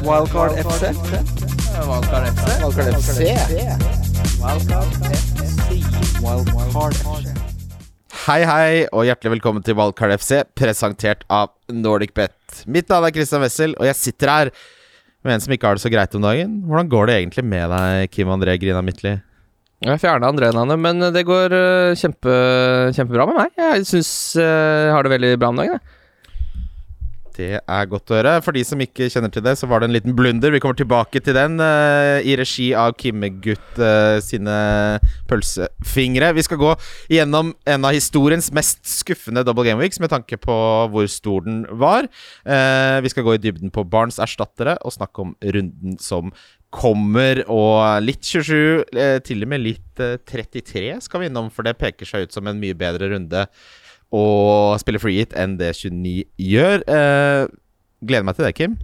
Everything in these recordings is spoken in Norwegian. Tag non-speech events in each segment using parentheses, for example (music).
Wildcard FC. Wildcard FC. Wildcard FC. Wildcard FC. Hei, hei, og hjertelig velkommen til Wildcard FC, presentert av Nordic Bet. Mitt navn er Christian Wessel, og jeg sitter her med en som ikke har det så greit om dagen. Hvordan går det egentlig med deg, Kim André Grina Midtly? Jeg fjerna André-navnet, men det går øh, kjempe, kjempebra med meg. Jeg syns jeg har det veldig bra om dagen. jeg. Det er godt å høre. For de som ikke kjenner til det, så var det en liten blunder. Vi kommer tilbake til den uh, i regi av Kimmegutt uh, sine pølsefingre. Vi skal gå gjennom en av historiens mest skuffende double game weeks med tanke på hvor stor den var. Uh, vi skal gå i dybden på Barns erstattere og snakke om runden som kommer. Og litt 27, eh, til og med litt eh, 33 skal vi innom, for det peker seg ut som en mye bedre runde å spille free hit enn det 29 gjør. Eh, gleder meg til det, Kim.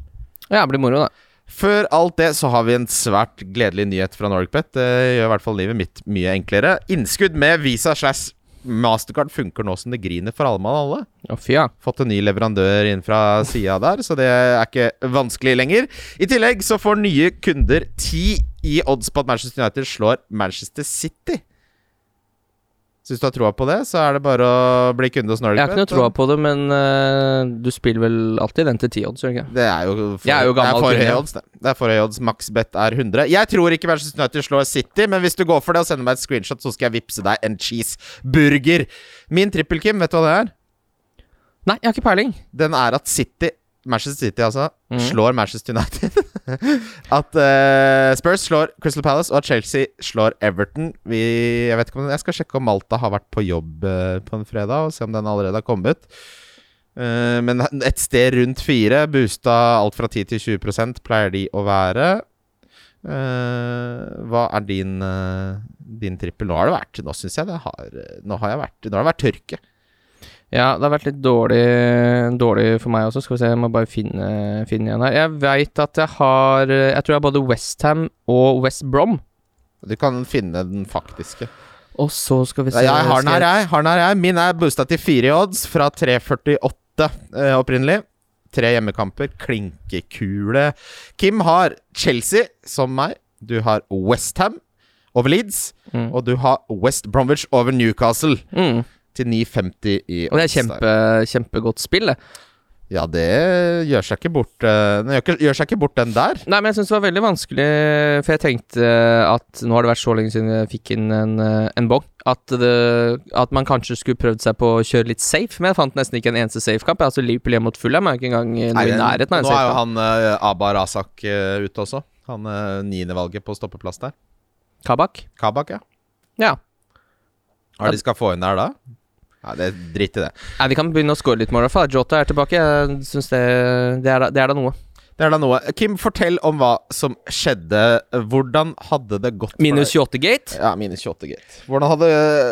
Ja, det blir moro, da. Før alt det så har vi en svært gledelig nyhet fra NorgBet. Det gjør i hvert fall livet mitt mye enklere. Innskudd med Visa slash Mastercard funker nå som det griner for alle mann alle. Fy ja. Fått en ny leverandør inn fra sida der, så det er ikke vanskelig lenger. I tillegg så får nye kunder ti i odds på at Manchester United slår Manchester City. Så hvis du har troa på det, så er det bare å bli kunde hos Jeg har ikke noe troa på det, men uh, du spiller vel alltid den til ti odds, gjør du ikke? Det er jo for, Jeg er jo gammel det er for høye odds, det. Det er for høye odds. Max bet er 100. Jeg tror ikke Manchester United slår City, men hvis du går for det og sender meg et screenshot, så skal jeg vippse deg en cheeseburger. Min trippel, Kim, vet du hva det er? Nei, jeg har ikke peiling. Den er at City Manchester City, altså, mm. slår Manchester United. (laughs) at uh, Spurs slår Crystal Palace, og at Chelsea slår Everton. Vi, jeg vet ikke om Jeg skal sjekke om Malta har vært på jobb uh, på en fredag, og se om den allerede har kommet. Uh, men et sted rundt fire, boosta alt fra 10 til 20% pleier de å være. Hva er din, din trippel? Nå har det vært Nå syns jeg det har Nå har vært Nå har det vært tørke. Ja, det har vært litt dårlig, dårlig for meg også. Skal vi se, jeg må bare finne, finne igjen her. Jeg veit at jeg har Jeg tror jeg har både Westham og West Brom. Du kan finne den faktiske. Og så skal vi se Ja, jeg har den her, jeg. Har den her, jeg. Min er boosta til fire i odds, fra 3,48 eh, opprinnelig. Tre hjemmekamper. Klinkekule. Kim har Chelsea, som meg. Du har Westham over Leeds. Mm. Og du har West Bromwich over Newcastle Mm. Til 9,50 i Og det er kjempe, kjempegodt spill, det. Ja, det gjør seg ikke bort eh, Den gjør, gjør seg ikke bort, den der. Nei, men jeg syns det var veldig vanskelig, for jeg tenkte at nå har det vært så lenge siden jeg fikk inn en, eh, en bong, at, det, at man kanskje skulle prøvd seg på å kjøre litt safe, men jeg fant nesten ikke en eneste safe-kamp. Altså Liverpool hjemme mot Fulham er ikke engang noe i nærheten av en Nå er jo han uh, Aba Razak uh, ute også. Han uh, niendevalget på stoppeplass der. Kabak? Kabak, ja. Ja. Hva er det de skal få inn der da? Ja, det er Dritt i det. Nei, Vi kan begynne å score litt more, i hvert fall. Jota er tilbake. Jeg synes det, det, er da, det er da noe. Det er da noe. Kim, fortell om hva som skjedde. Hvordan hadde det gått Minus 28 gate. Ja, minus 28-gate. Hvordan hadde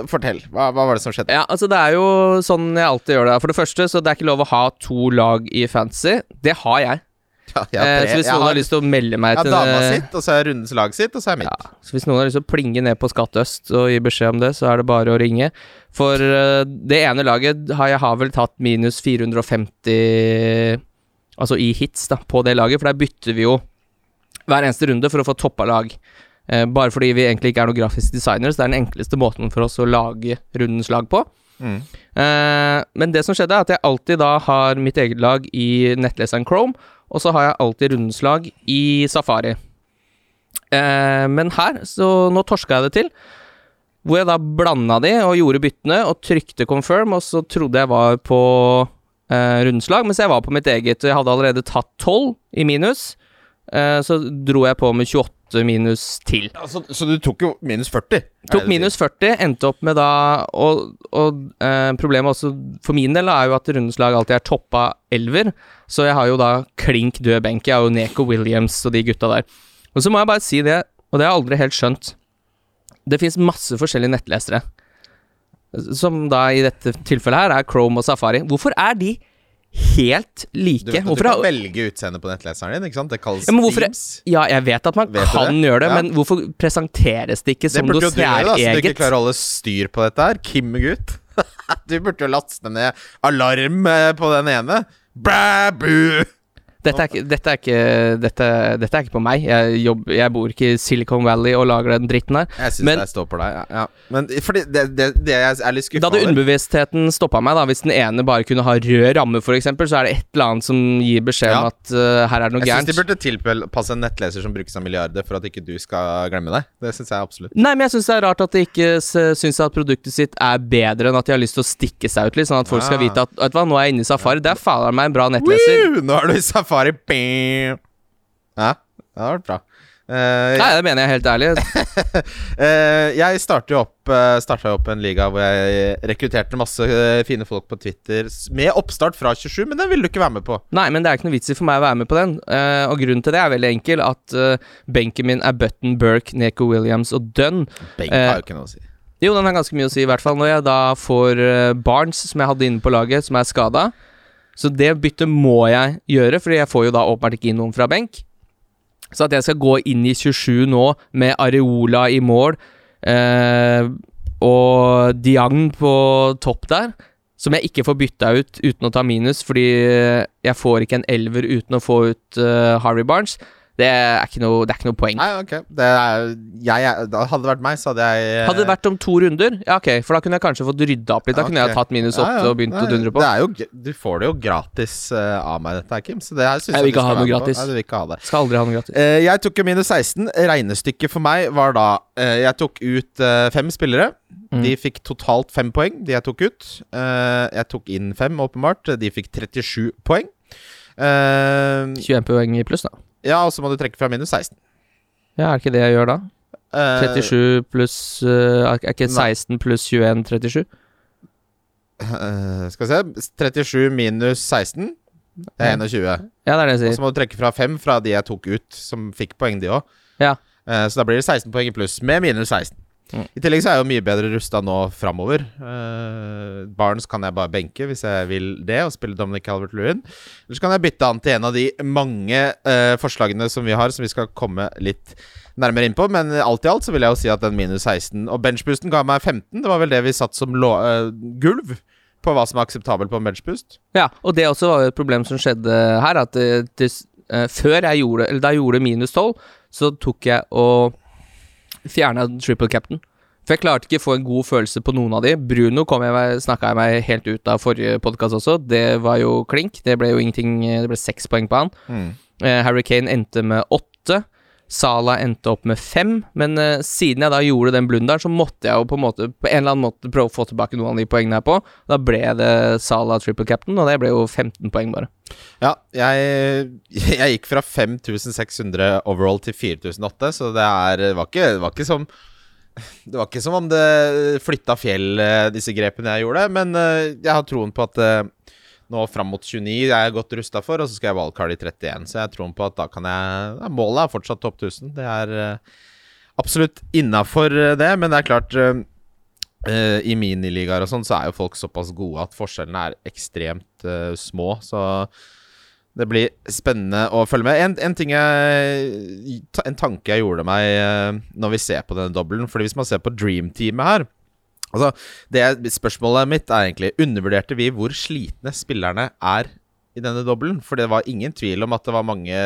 Fortell. Hva, hva var det som skjedde? Ja, altså Det er jo sånn jeg alltid gjør det. For det første, så det er ikke lov å ha to lag i fantasy. Det har jeg. Ja, jeg Eh, så hvis noen har har- lyst til å melde meg til Jeg har dama sitt, og så er rundens lag sitt, og så er mitt. Ja, så hvis noen har lyst til å plinge ned på Skatt Øst og gi beskjed om det, så er det bare å ringe. For uh, det ene laget har jeg har vel tatt minus 450 Altså i hits da, på det laget, for der bytter vi jo hver eneste runde for å få toppa lag. Uh, bare fordi vi egentlig ikke er noen grafisk designers. Det er den enkleste måten for oss å lage rundens lag på. Mm. Uh, men det som skjedde, er at jeg alltid da har mitt eget lag i nettleseren Chrome, og så har jeg alltid rundslag i Safari. Eh, men her, så nå torska jeg det til. Hvor jeg da blanda de og gjorde byttene og trykte confirm, og så trodde jeg var på eh, rundeslag, mens jeg var på mitt eget. og Jeg hadde allerede tatt 12 i minus. Eh, så dro jeg på med 28 minus til. Ja, så du tok jo minus 40? er Tok minus 40, endte opp med da Og, og eh, problemet også for min del er jo at rundens lag alltid er toppa elver. Så jeg har jo da klink død benk. Jeg har jo Neko Williams og de gutta der. Og så må jeg bare si det, og det har jeg aldri helt skjønt. Det fins masse forskjellige nettlesere. Som da i dette tilfellet her er Chrome og Safari. Hvorfor er de helt Du, like? vet, du hvorfor kan velge utseende på nettleseren din, ikke sant? Det kalles Ja, hvorfor- ja, jeg vet at man Vet kan det? gjøre det, Ja. men hvorfor presenteres det ikke Det som burde noe jo du gjøre, da, så du ikke klarer å holde styr på dette her. Kim-gutt. (laughs) du burde jo laste ned alarm eh, på den ene. Bæ, bu! Dette er, ikke, dette, er ikke, dette, dette er ikke på meg. Jeg, jobber, jeg bor ikke i Silicon Valley og lager den dritten her. Jeg syns jeg står på deg. Ja, ja. Men fordi det, det, det jeg er litt skuffa Da hadde underbevisstheten stoppa meg, da. Hvis den ene bare kunne ha rød ramme, f.eks., så er det et eller annet som gir beskjed om Ja. at uh, her er det noe gærent. Jeg syns de burde tilpasse en nettleser som brukes av milliarder for at ikke du skal glemme deg. Det syns jeg absolutt. Nei, men jeg syns det er rart at de ikke syns at produktet sitt er bedre enn at de har lyst til å stikke seg ut litt, sånn at folk skal Ah. vite at Vet du hva, nå er jeg inne i Safari. Det er fader meg en bra nettleser. Woo! Nå er du i safari. Bing. Ja, det har vært bra. Uh, Nei, det mener jeg helt ærlig. uh, (laughs) jeg startet jo opp, uh, opp en liga hvor jeg rekrutterte masse fine folk på Twitter med oppstart fra 27, men den ville du ikke være med på. Nei, men det er ikke noe vits i for meg å være med på den. Eh, og grunnen til det er veldig enkel. At benken min er Button, Burke, Neko Williams og Dunn. Benk har jo ikke noe å si. Jo, den har ganske mye å si, i hvert fall når jeg da får Barnes, som jeg hadde inne på laget, som er skada. Så det byttet må jeg gjøre, Fordi jeg får jo da åpenbart ikke inn noen fra benk. Så at jeg skal gå inn i 27 nå med Areola i mål eh, og Diang på topp der, som jeg ikke får bytta ut uten å ta minus, fordi jeg får ikke en elver uten å få ut eh, Harvey Barnes, det er ikke noe, det er ikke noe poeng. Nei, ok. Det er, jeg, jeg, hadde det vært meg, så hadde jeg eh, Hadde det vært om to runder, ja ok, for da kunne jeg kanskje fått rydda opp litt. Da okay. kunne jeg tatt minus Ja, åtte ja. og begynt Nei, å dundre på. Det er jo, du får det jo gratis uh, av meg, dette her, Kim. Så det her syns Jeg vil jeg, du ikke skal ha noe være med gratis. Nei, du vil ikke ha det. Skal aldri ha noe gratis. Uh, jeg tok jo minus 16. Regnestykket for meg var da uh, Jeg tok ut fem spillere. Mm. De fikk totalt fem poeng, de jeg tok ut. Eh, jeg tok inn fem, åpenbart. De fikk 37 poeng. Eh, 21 poeng i pluss, da. Ja, og så må du trekke fra minus 16. Ja, er det ikke det jeg gjør da? Eh, 37 pluss uh, Er ikke 16 pluss 21 37? Uh, skal vi se 37 minus 16. Det er 21. Ja, det er det jeg sier. Og så må du trekke fra 5 fra de jeg tok ut, som fikk poeng, de òg. Ja. så da blir det 16 poeng i pluss, med minus 16. Mm. I tillegg så er jeg jo mye bedre rusta nå framover. Uh, Barnes kan jeg bare benke hvis jeg vil det, og spille Dominic Calvert-Lewin. Eller så kan jeg bytte han til en av de mange uh, forslagene som vi har, som vi skal komme litt nærmere inn på. Men alt i alt så vil jeg jo si at den minus 16 Og benchboosten ga meg 15. Det var vel det vi satt som lå, uh, gulv på hva som er akseptabelt på en benchboost. Ja, og det også var jo et problem som skjedde her, at det, det, eh, før jeg gjorde Eller da jeg gjorde minus 12, så tok jeg og fjerna triple captain. For jeg klarte ikke å få en god følelse på noen av de. Bruno kom jeg snakka jeg meg helt ut av forrige podkast også. Det var jo klink. Det ble jo ingenting Det ble seks poeng på han. Mm. Harry Kane endte med åtte. Sala endte opp med fem, men uh, siden jeg da gjorde den blunderen, så måtte jeg jo på en måte På en eller annen måte prøve å få tilbake noen av de poengene her på. Da ble det Sala triple captain, og det ble jo 15 poeng, bare. Ja, jeg, (laughs) jeg gikk fra 5600 overall til 4008, så det er det var ikke, det var ikke som Det var ikke som om det flytta fjell, eh, disse grepene jeg gjorde, men eh, jeg har troen på at nå fram mot 29 er jeg godt rusta for, og så skal jeg wildcard i 31, så jeg troen på at da kan jeg ja, Målet er fortsatt topp 1000. Det er uh, absolutt innafor det, men det er klart uh, uh, I miniligaer og sånn så er jo folk såpass gode at forskjellene er ekstremt eh, små, så det blir spennende å følge med. En, en ting jeg En tanke jeg gjorde meg eh, når vi ser på denne dobbelen Fordi hvis man ser på Dream-teamet her Altså, det Spørsmålet mitt er egentlig Undervurderte vi hvor slitne spillerne er i denne dobbelen? For det var ingen tvil om at det var mange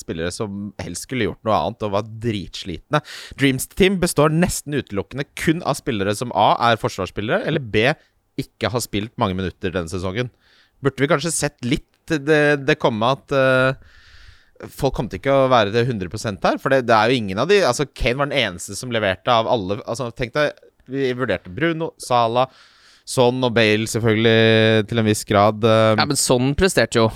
spillere som helst skulle gjort noe annet og var dritslitne. Dreams team består nesten utelukkende kun av spillere som A er forsvarsspillere, eller B ikke har spilt mange minutter denne sesongen. Burde vi kanskje sett litt det, det komme at uh Folk kom til ikke å være det 100 her. For det, det er jo ingen av de Altså Kane var den eneste som leverte av alle Altså Tenk deg, vi vurderte Bruno, Sala, Son og Bale selvfølgelig til en viss grad. eh, Ja, men Son presterte jo.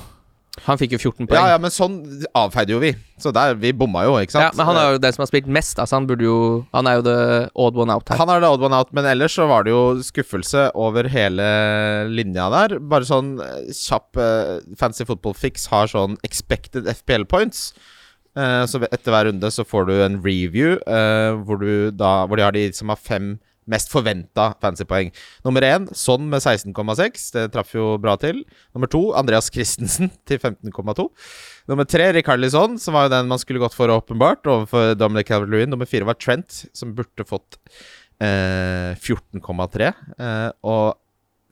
Han fikk jo 14 poeng. ja, ja, men sånn avfeide jo vi. Så der, vi bomma jo, ikke sant? Ja, men han er jo den som har spilt mest, altså han burde jo Han er jo the odd one out her. Han er det odd one out, men ellers så var det jo skuffelse over hele linja der. Bare sånn eh, kjapp uh, fancy football fix har sånn expected FPL points. Uh, så etter hver runde så får du en review uh, hvor, du da, hvor de har de som har fem mest forventa fancy-poeng. Nummer én, Sonn med 16,6. Det traff jo bra til. Nummer to, Andreas Christensen (laughs) til 15,2. Nummer tre, Ricarlison, som var jo den man skulle gått for, åpenbart, overfor Dominic Calvert-Lewin. Nummer fire var Trent, som burde fått eh, 14,3. Eh, og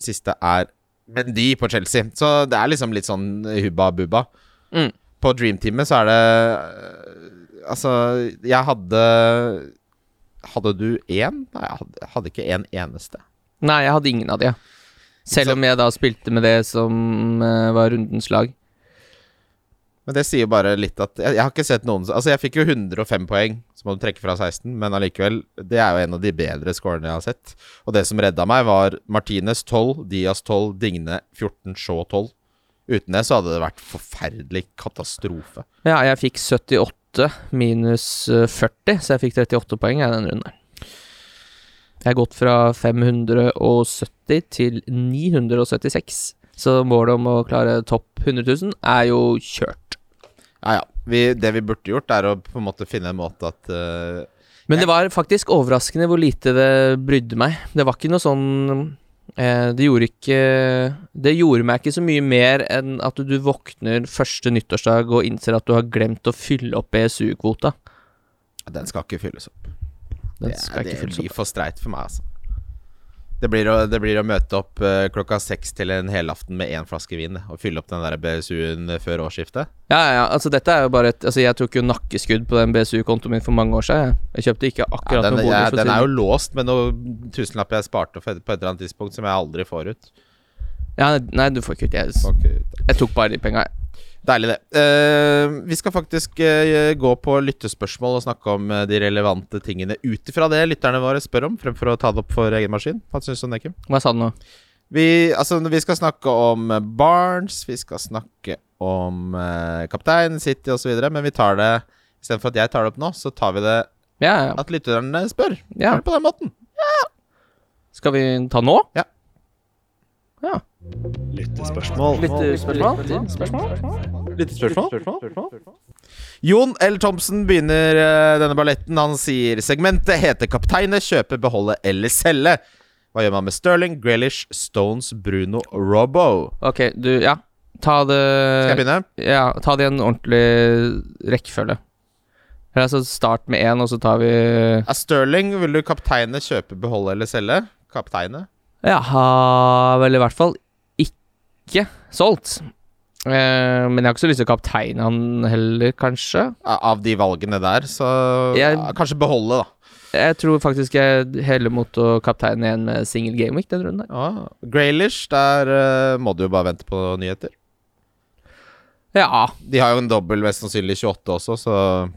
siste er Mendy på Chelsea. Så det er liksom litt sånn hubba bubba. Mm. på Dreamteamet så er det øh, Altså, jeg hadde Hadde du én? Nei, jeg hadde, hadde ikke en eneste. Nei, jeg hadde ingen av de. Selv om jeg da spilte med det som eh, var rundens lag. Men det sier bare litt at Jeg, jeg har ikke sett noen Altså, jeg fikk jo 105 poeng, så må du trekke fra 16, men allikevel Det er jo en av de bedre scorene jeg har sett. Og det som redda meg, var Martinez 12, Diaz 12, Digne 14, Shaw 12. Uten det så hadde det vært forferdelig katastrofe. Ja, jeg fikk 78 minus eh, 40, så jeg fikk 38 poeng i den runden. Jeg har gått fra 570 til 976, så målet om å klare topp 100 000 er jo kjørt. Ja, ja. Vi, det vi burde gjort, er å på en måte finne en måte at uh, Men det var faktisk overraskende hvor lite det brydde meg. Det var ikke noe sånn eh, Det gjorde ikke Det gjorde meg ikke så mye mer enn at du våkner første nyttårsdag og innser at du har glemt å fylle opp BSU-kvota. Den skal ikke fylles opp. Den det, skal det ikke fylles opp. blir for streit for meg, altså. Det blir, å, det blir å møte opp eh, klokka seks til en helaften med én flaske vin og fylle opp den der BSU-en før årsskiftet. Ja, ja, ja, altså dette er jo bare et Altså, jeg tok jo nakkeskudd på den BSU-kontoen min for mange år siden. Jeg, jeg kjøpte ikke Ja, akkurat den, noe bolig. Ja, den er jo låst med noen tusenlapper jeg sparte på et eller annet tidspunkt, som jeg aldri får ut. Ja, nei, du får ikke ut ut. Jeg tok bare de penga. Deilig, det. Uh, vi skal faktisk uh, gå på lyttespørsmål og snakke om uh, de relevante tingene ut ifra det lytterne våre spør om, fremfor å ta det opp for egen maskin. Hva syns du om det, Kim? Hva sa du nå? Vi, altså, vi skal snakke om Barnes, vi skal snakke om kaptein, City osv., men vi tar det Istedenfor at jeg tar det opp nå, så tar vi det Ja, ja. at lytterne spør. ja. Det på den måten. Skal vi ta nå? Ja. Ja. Lyttespørsmål. Lyttespørsmål? Jon L. Thomsen begynner eh, denne balletten. Han sier segmentet heter 'Kapteine kjøpe, beholde eller selge'. Hva gjør man med Sterling, Grealish, Stones, Bruno, Robbo? Ok, du Ja. Ta det Skal jeg begynne? Ja, ta det i en ordentlig rekkefølge. Eller Altså start med én, og så tar vi Er Sterling, vil du kapteine kjøpe, beholde eller selge? Kapteine? Jeg har vel i hvert fall ikke solgt. Uh, men jeg har ikke så lyst til å kapteine han heller, kanskje. Av de valgene der, så Jeg- kanskje beholde, da. Jeg tror faktisk jeg heller mot å kapteine en med single gameweek den runden der. Ja. Graylish, der uh, må du jo bare vente på nyheter. Ja. De har jo en dobbel, mest sannsynlig 28 også, så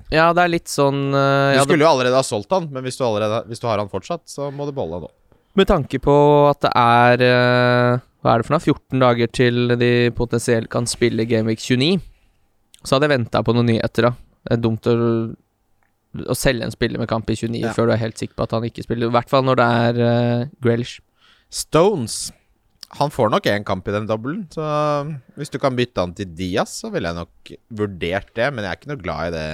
ja, det er litt sånn uh, Du skulle jo allerede ha solgt han, men hvis du, allerede, hvis du har han fortsatt, så må du beholde han nå. Med tanke på at det er Hva er det for noe? 14 dager til de potensielt kan spille Gameweek 29. Så hadde jeg venta på noen nyheter, da. Det er dumt å, å selge en spiller med kamp i 29 Ja. før du er helt sikker på at han ikke spiller. I hvert fall når det er uh, Grealish. Stones Han får nok én kamp i den dobbelen, så hvis du kan bytte han til Diaz, så ville jeg nok vurdert det, men jeg er ikke noe glad i det.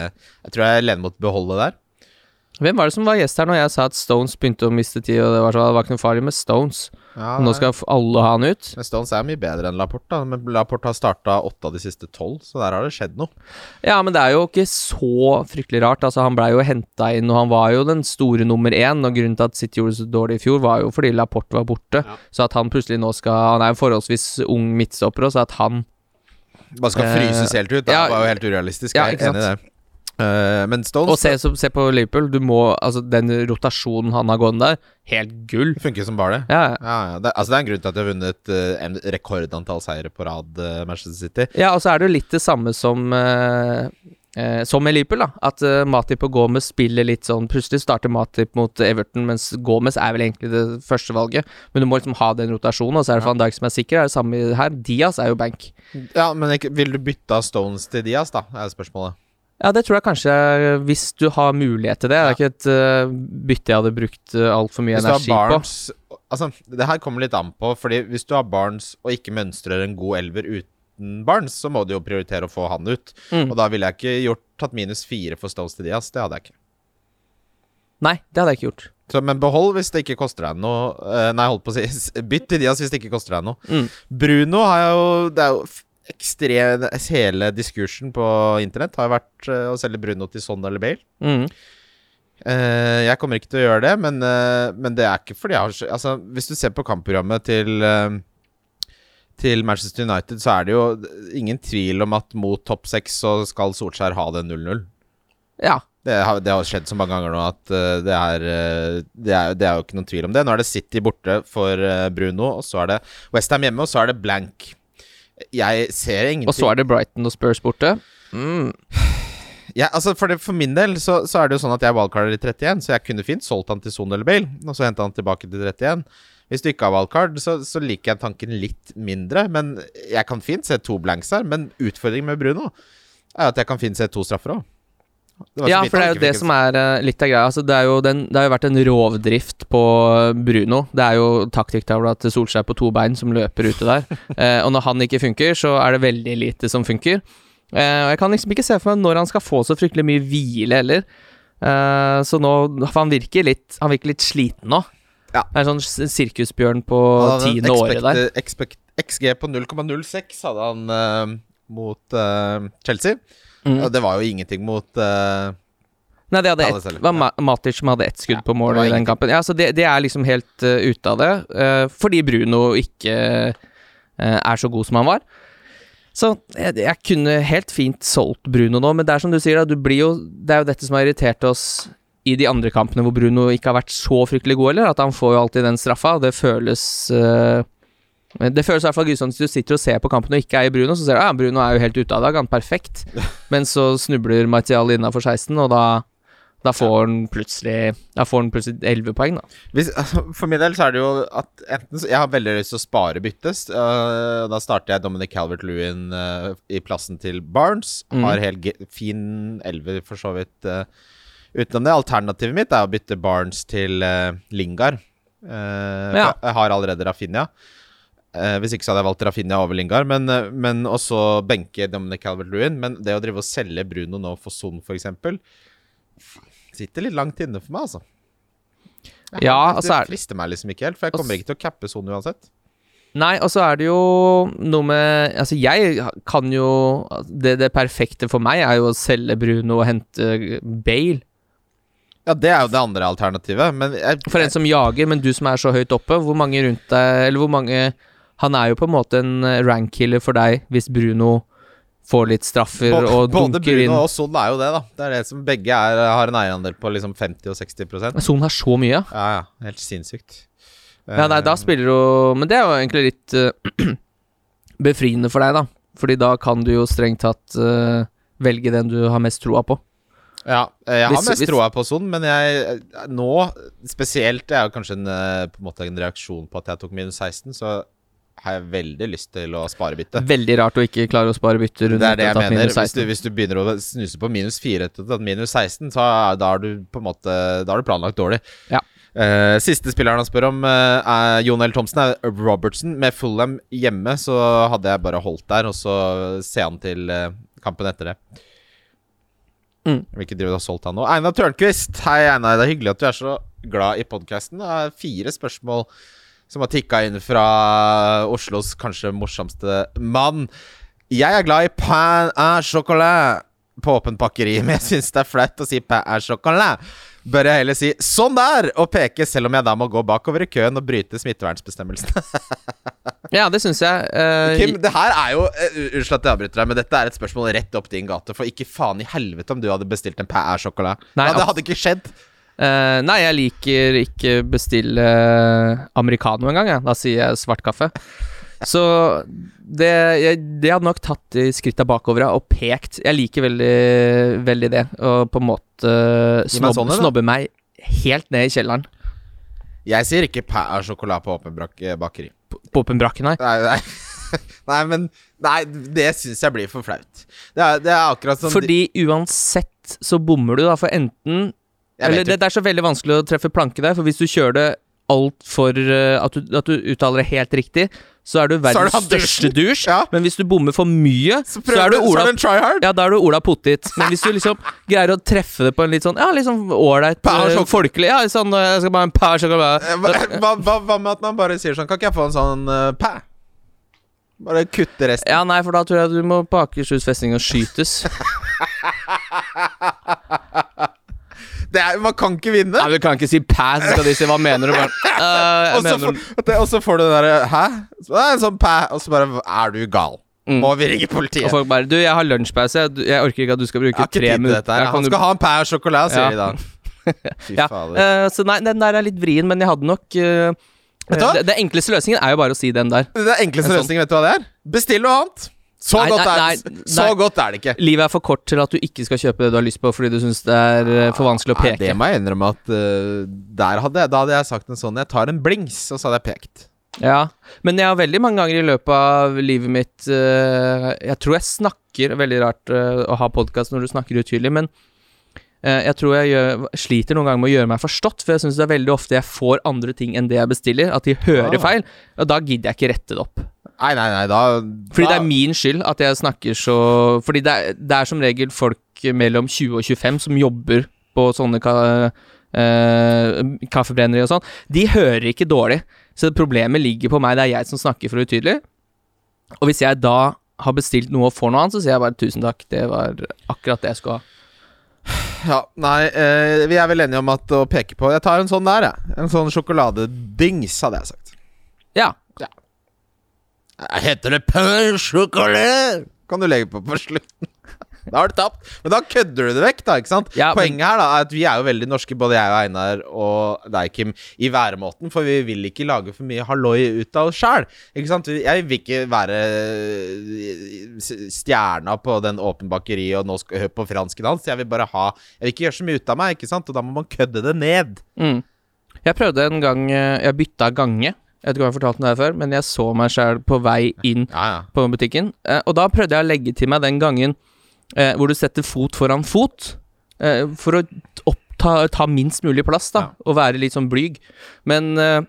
Jeg tror jeg lener mot beholde der. Hvem var det som var gjest her når jeg sa at Stones begynte å miste tid, og det var, så, det var ikke noe farlig med Stones? Ja, Nå skal alle ha han ut? Men Stones er mye bedre enn Laporte, da. Men Laporte har starta åtte av de siste tolv, så der har det skjedd noe. Ja, men det er jo ikke så fryktelig rart. Altså, han blei jo henta inn, og han var jo den store nummer én. Og grunnen til at City gjorde det så dårlig i fjor, var jo fordi Laporte var borte. Så at han plutselig nå skal Han er en forholdsvis ung midtstopper, og så at han Bare skal Eh, fryses helt ut. Det ja, var jo helt urealistisk. ja, jeg ikke er i. Eh, men Stones Og se, så, se på Liverpool. Du må Altså, den rotasjonen han har gående der, helt gull. funker som bare det. Ja, ja. Ja. Det, altså det er en grunn til at de har vunnet uh, en rekordantall seire på rad, uh, Manchester City. ja, og så er det jo litt det samme som eh, eh, Som med Liverpool, da. At uh, Matip og Gomez spiller litt sånn Plutselig starter Matip mot Everton, mens Gomez er vel egentlig det første valget. Men du må liksom ha den rotasjonen, og så er det Ja. van Dijk som er sikker. Det er det samme her. Diaz er jo bank. Ja, men ikke, vil du bytte av Stones til Diaz, da? Er spørsmålet. Ja, det tror jeg kanskje, hvis du har mulighet til det. Det er ikke et uh, bytte jeg hadde brukt uh, altfor mye energi på. Altså, det her kommer litt an på, fordi hvis du har Barnes og ikke mønstrer en god elver uten Barnes, så må du jo prioritere å få han ut. Mm. Og da ville jeg ikke gjort tatt minus fire for Stones til Diaz. Det hadde jeg ikke. Nei, det hadde jeg ikke gjort. Så, men behold hvis det ikke koster deg noe. Eh, nei, holdt på å si Bytt til Diaz hvis det ikke koster deg noe. Mm. Bruno har jo Det er jo ekstrem Hele diskursen på internett har vært eh, å selge Bruno til Son eller Bale. Mm. Uh, jeg kommer ikke til å gjøre det, men, uh, men det er ikke fordi jeg har så- Altså, hvis du ser på kampprogrammet til uh, til Manchester United, så er det jo ingen tvil om at mot topp seks så skal Solskjær ha det 0-0. Ja. Det har, det har skjedd så mange ganger nå at det, er, det, er, det er jo ikke noen tvil om det. Nå er det City borte for Bruno, og så er det Westham hjemme, og så er det blank. Jeg ser ingenting Og så er det Brighton og Spurs borte. Mm. ja, altså for, det, for, min del så, så, er det jo sånn at jeg wildcarder i 31, så jeg kunne fint solgt han til Son eller Bale, og så henta han tilbake til 31. Hvis du ikke har wildcard, så, så liker jeg tanken litt mindre. Men jeg kan fint se to blanks her. Men utfordringen med Bruno er at jeg kan fint se to straffer òg. Ja, for det er jo det som er uh, litt av greia. Altså, det, jo den, det, har jo vært en rovdrift på Bruno. Det er jo taktikktavla til Solskjær på to bein som løper ute der. uh, (laughs) og når han ikke funker, så er det veldig lite som funker. Uh, og jeg kan liksom ikke se for meg når han skal få så fryktelig mye hvile heller. så nå For han virker litt Han virker litt sliten nå. Ja. Det er en sånn sirkusbjørn på tiende året der. Expect, XG på 0,06 hadde han mot Chelsea. Mm. Og det var jo ingenting mot uh, Nei, det et, var Matic som hadde ett skudd ja, på mål i den kampen. Ja, så det, det er liksom helt uh, ute av det. Uh, fordi Bruno ikke er så god som han var. Så jeg, jeg, kunne helt fint solgt Bruno nå, men det er som du sier, da, du blir jo Det er jo dette som har irritert oss i de andre kampene hvor Bruno ikke har vært så fryktelig god, eller? At han får jo alltid den straffa, og det føles uh, det føles i hvert fall grusomt hvis du sitter og ser på kampen og ikke er i Bruno, så ser du at ah, Bruno er jo helt ute av dag, han er perfekt. (laughs) Men så snubler Martial innafor 16, og da, da får han plutselig Da får han plutselig 11 poeng, da. Hvis, altså, for min del så er det jo at enten Jeg har veldig lyst til å spare byttes. Uh, da starter jeg Dominic Calvert-Lewin uh, i plassen til Barnes. Mm. Har helt fin 11, for så vidt. Uh, utenom det. Alternativet mitt er å bytte Barnes til Lingard. Ja. Jeg har allerede Rafinha. Eh, hvis ikke så hadde jeg valgt Rafinha over Lingard, men, eh, men også benke Dominic Calvert-Lewin. Men det å drive og selge Bruno nå for Son, f.eks., sitter litt langt inne for meg, altså. Jeg, ja, altså Det frister meg liksom ikke helt, for jeg kommer ikke til å cappe Son uansett. Nei, og så er det jo noe med Altså, jeg kan jo det, det, perfekte for meg er jo å selge Bruno og hente Bale. Ja, det er jo det andre alternativet, men jeg, For en som jager, men du som er så høyt oppe, hvor mange rundt deg Eller hvor mange han er jo på en måte en eh, rank-killer for deg hvis Bruno får litt straffer både, og dunker inn. Både Bruno og Son er jo det, da. Det er det som begge er, har en eierandel på liksom 50 og 60% Son har så mye? Ja, ja. Helt sinnssykt. Ja, nei, da spiller du Men det er jo egentlig litt uh, (clears throat) befriende for deg, da. Fordi da kan du jo strengt tatt uh, velge den du har mest troa på. Ja, jeg har hvis, mest troa på Son, men jeg nå spesielt Det er jo kanskje en, på en måte en reaksjon på at jeg tok minus 16, så har jeg veldig lyst til å spare bytte. Veldig rart å ikke klare å spare bytte. Det er det jeg mener. Hvis du, hvis du, begynner å snuse på minus 4 til minus 16, så da har du på en måte Da har du planlagt dårlig. Ja. Uh, siste spilleren han spør om, uh, er Jon L. Thomsen. Er Robertson. Med Fulham hjemme så hadde jeg bare holdt der, og så se han til uh, kampen etter det. Mm. Ikke drive og solgt han nå. Einar Tørnquist. Hei, Einar. Det er hyggelig at du er så glad i podkasten. Fire spørsmål som har tikka inn fra Oslos kanskje morsomste mann. Jeg er glad i pain à chocolat på åpent pakkeri, (laughs) men jeg syns det er flaut å si pain à chocolat. Bør jeg heller si 'sånn der' og peke, selv om jeg da må gå bakover i køen og bryte smittevernbestemmelsene? (laughs) ja, det syns jeg. Uh, Kim, det her er jo uh, Unnskyld at jeg avbryter deg, men dette er et spørsmål rett opp din gate. For ikke faen i helvete om du hadde bestilt en pain à chocolat. Nei, ja, det hadde ikke skjedd. Uh, nei, jeg liker ikke bestille americano engang, jeg. Da sier jeg svart kaffe. Så det, jeg, det hadde nok tatt de skritta bakover og pekt. Jeg liker veldig, veldig det. Og på en måte snob, sånne, snobbe meg helt ned i kjelleren. Jeg sier ikke pæ sjokolade på åpen bakeri. På, på åpen brakke, nei? Nei, nei. (laughs) nei, men Nei, det syns jeg blir for flaut. Det er, det er akkurat som Fordi uansett så bommer du, da. For enten eller det, det, er så veldig vanskelig å treffe planke der, for hvis du kjører det altfor uh, at, du, at du uttaler det helt riktig, så er du verdens er største douche. Ja. Men hvis du bommer for mye, så, så er du Ola Ja, da er du Ola Pottit. Men hvis du liksom greier å treffe det på en litt sånn Ja, litt sånn ålreit, uh, folkelig Ja, sånn Jeg skal bare en pæ så Eh, hva, hva, hva, med at man bare sier sånn Kan ikke jeg få en sånn uh, pæ? Bare kutte resten. Ja, nei, for da tror jeg du må på Akershus festning og skytes. (laughs) Det er, man kan ikke vinne! Nei, Du kan ikke si pass, så skal de si hva mener du? (laughs) «Øh, Og så får, at det- og så får du den derre Hæ? Så det er en sånn pæ, og så bare Er du gal? Mm. Må vi ringe politiet? Og folk bare Du, jeg har lunsjpause. Jeg, jeg orker ikke at du skal bruke tre minutter. dette skal Han du- ha en pæ og sjokolade, sier Ja. de da. (laughs) (laughs) Fy ja. fader. Uh, så nei, den der er litt vrien, men jeg hadde nok uh, Vet du hva? det, det enkleste løsningen er jo bare å si den der. Det enkleste en sånn- løsningen, vet du hva det er? Bestill noe annet! Så, Nei, godt, nei, er, nei, så godt er det ikke. Livet er for kort til at du ikke skal kjøpe det du har lyst på fordi du syns det er eh, for vanskelig å peke. det må jeg innrømme at uh, der hadde jeg, Da hadde jeg sagt en sånn Jeg tar en blings, og så hadde jeg pekt. Ja, men jeg har veldig mange ganger i løpet av livet mitt uh, Jeg tror jeg snakker Veldig rart uh, å ha podkast når du snakker utydelig, men jeg tror jeg gjør, sliter noen ganger med å gjøre meg forstått, for jeg syns det er veldig ofte jeg får andre ting enn det jeg bestiller, at de hører Ah. feil, og da gidder jeg ikke rette det opp. Nei, nei, nei, da Fordi da, det er min skyld at jeg snakker så Fordi det er, det er som regel folk mellom 20 og 25 som jobber på sånne ka, eh, kaffebrenneri og sånn. De hører ikke dårlig, så problemet ligger på meg. Det er jeg som snakker for utydelig. Og hvis jeg da har bestilt noe og får noe annet, så sier jeg bare tusen takk. Det var akkurat det jeg skulle ha. Ja, nei, eh, vi er vel enige om at å peke på Jeg tar en sånn der, jeg. En sånn sjokoladedings, hadde jeg sagt. Ja. Heter det pørsjokolade? Kan du legge på på slutten. Da har du tapt. Men da kødder du det vekk, da. ikke sant? Ja, men- Poenget her da er at vi er jo veldig norske, både jeg og Einar og deg, Kim, i væremåten. For vi vil ikke lage for mye halloi ut av oss sjæl. Jeg vil ikke være eh, stjerna på den åpen bakeri og nå skal høre på fransk dans. Jeg vil bare ha Jeg vil ikke gjøre så mye ut av meg, ikke sant? Og da må man kødde det ned. Mm. Jeg prøvde en gang eh, Jeg bytta gange. Jeg vet ikke om jeg har fortalt den der før, men jeg så meg sjæl på vei inn Ja, ja. på butikken. Eh, og da prøvde jeg å legge til meg den gangen eh, hvor du setter fot foran fot. Eh, for å oppta, ta minst mulig plass, da, Ja. og være litt sånn blyg. Men eh,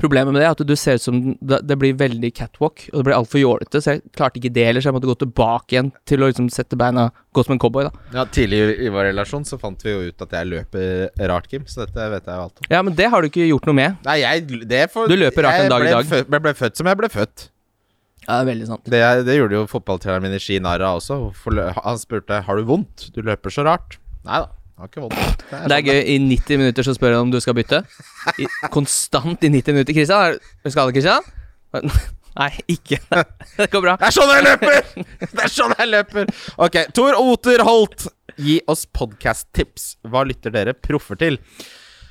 problemet med det er at du ser ut som det, blir veldig catwalk, og det blir altfor jålete, så jeg klarte ikke det heller, så jeg måtte gå tilbake igjen til å liksom sette beina Gå som en cowboy, da. Ja, Tidlig i vår relasjon så fant vi jo ut at jeg løper rart, Kim. Så dette vet jeg jo alt om. Ja, men det har du ikke gjort noe med. Nei, jeg det for, Du løper rart en dag i dag. Jeg ble født som jeg ble født. Ja, det er veldig sant. Det, det gjorde jo fotballtreneren min i Ski narr av også. Han spurte har du vondt. Du løper så rart. Nei da, har ikke vondt. Det er sånn gøy. I 90 minutter så spør han om du skal bytte. I, konstant i 90 minutter. Kristian, er- du, Kristian? (laughs) Nei, ikke. (laughs) Det går bra. Det er sånn jeg løper! Det er sånn jeg løper! Ok, Tor Oter Holt, gi oss podkast-tips. Hva lytter dere proffer til?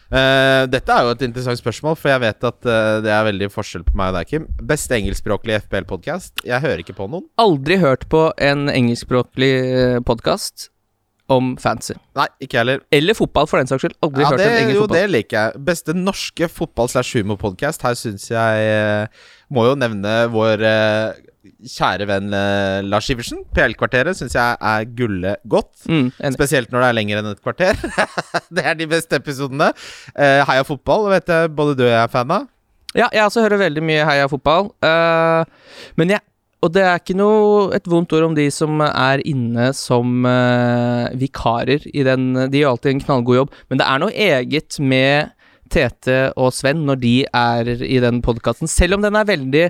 Eh, dette er jo et interessant spørsmål, for jeg vet at uh, det er veldig forskjell på meg og deg, Kim. Beste engelskspråklige FPL-podkast? Jeg hører ikke på noen. Aldri hørt på en engelskspråklig podkast om fancy. Nei, ikke heller. Eller fotball, for den saks skyld. Aldri Ja, hørt det, en engelsk jo, fotball. det liker jeg. Beste norske fotball-slash-humor-podkast. Her syns jeg uh, Må jo nevne vår eh, kjære venn eh, Lars Iversen. PL-kvarteret syns jeg er gulle godt. Mm. Spesielt når det er lenger enn et kvarter. (laughs) det er de beste episodene. Uh, Heia fotball vet jeg både du og jeg er fan av. Ja, jeg også hører veldig mye heia fotball. Uh, men jeg Og det er ikke noe et vondt ord om de som er inne som uh, vikarer i den De gjør alltid en knallgod jobb, men det er noe eget med Tete og Sven når de er i den podkasten. Selv om den er veldig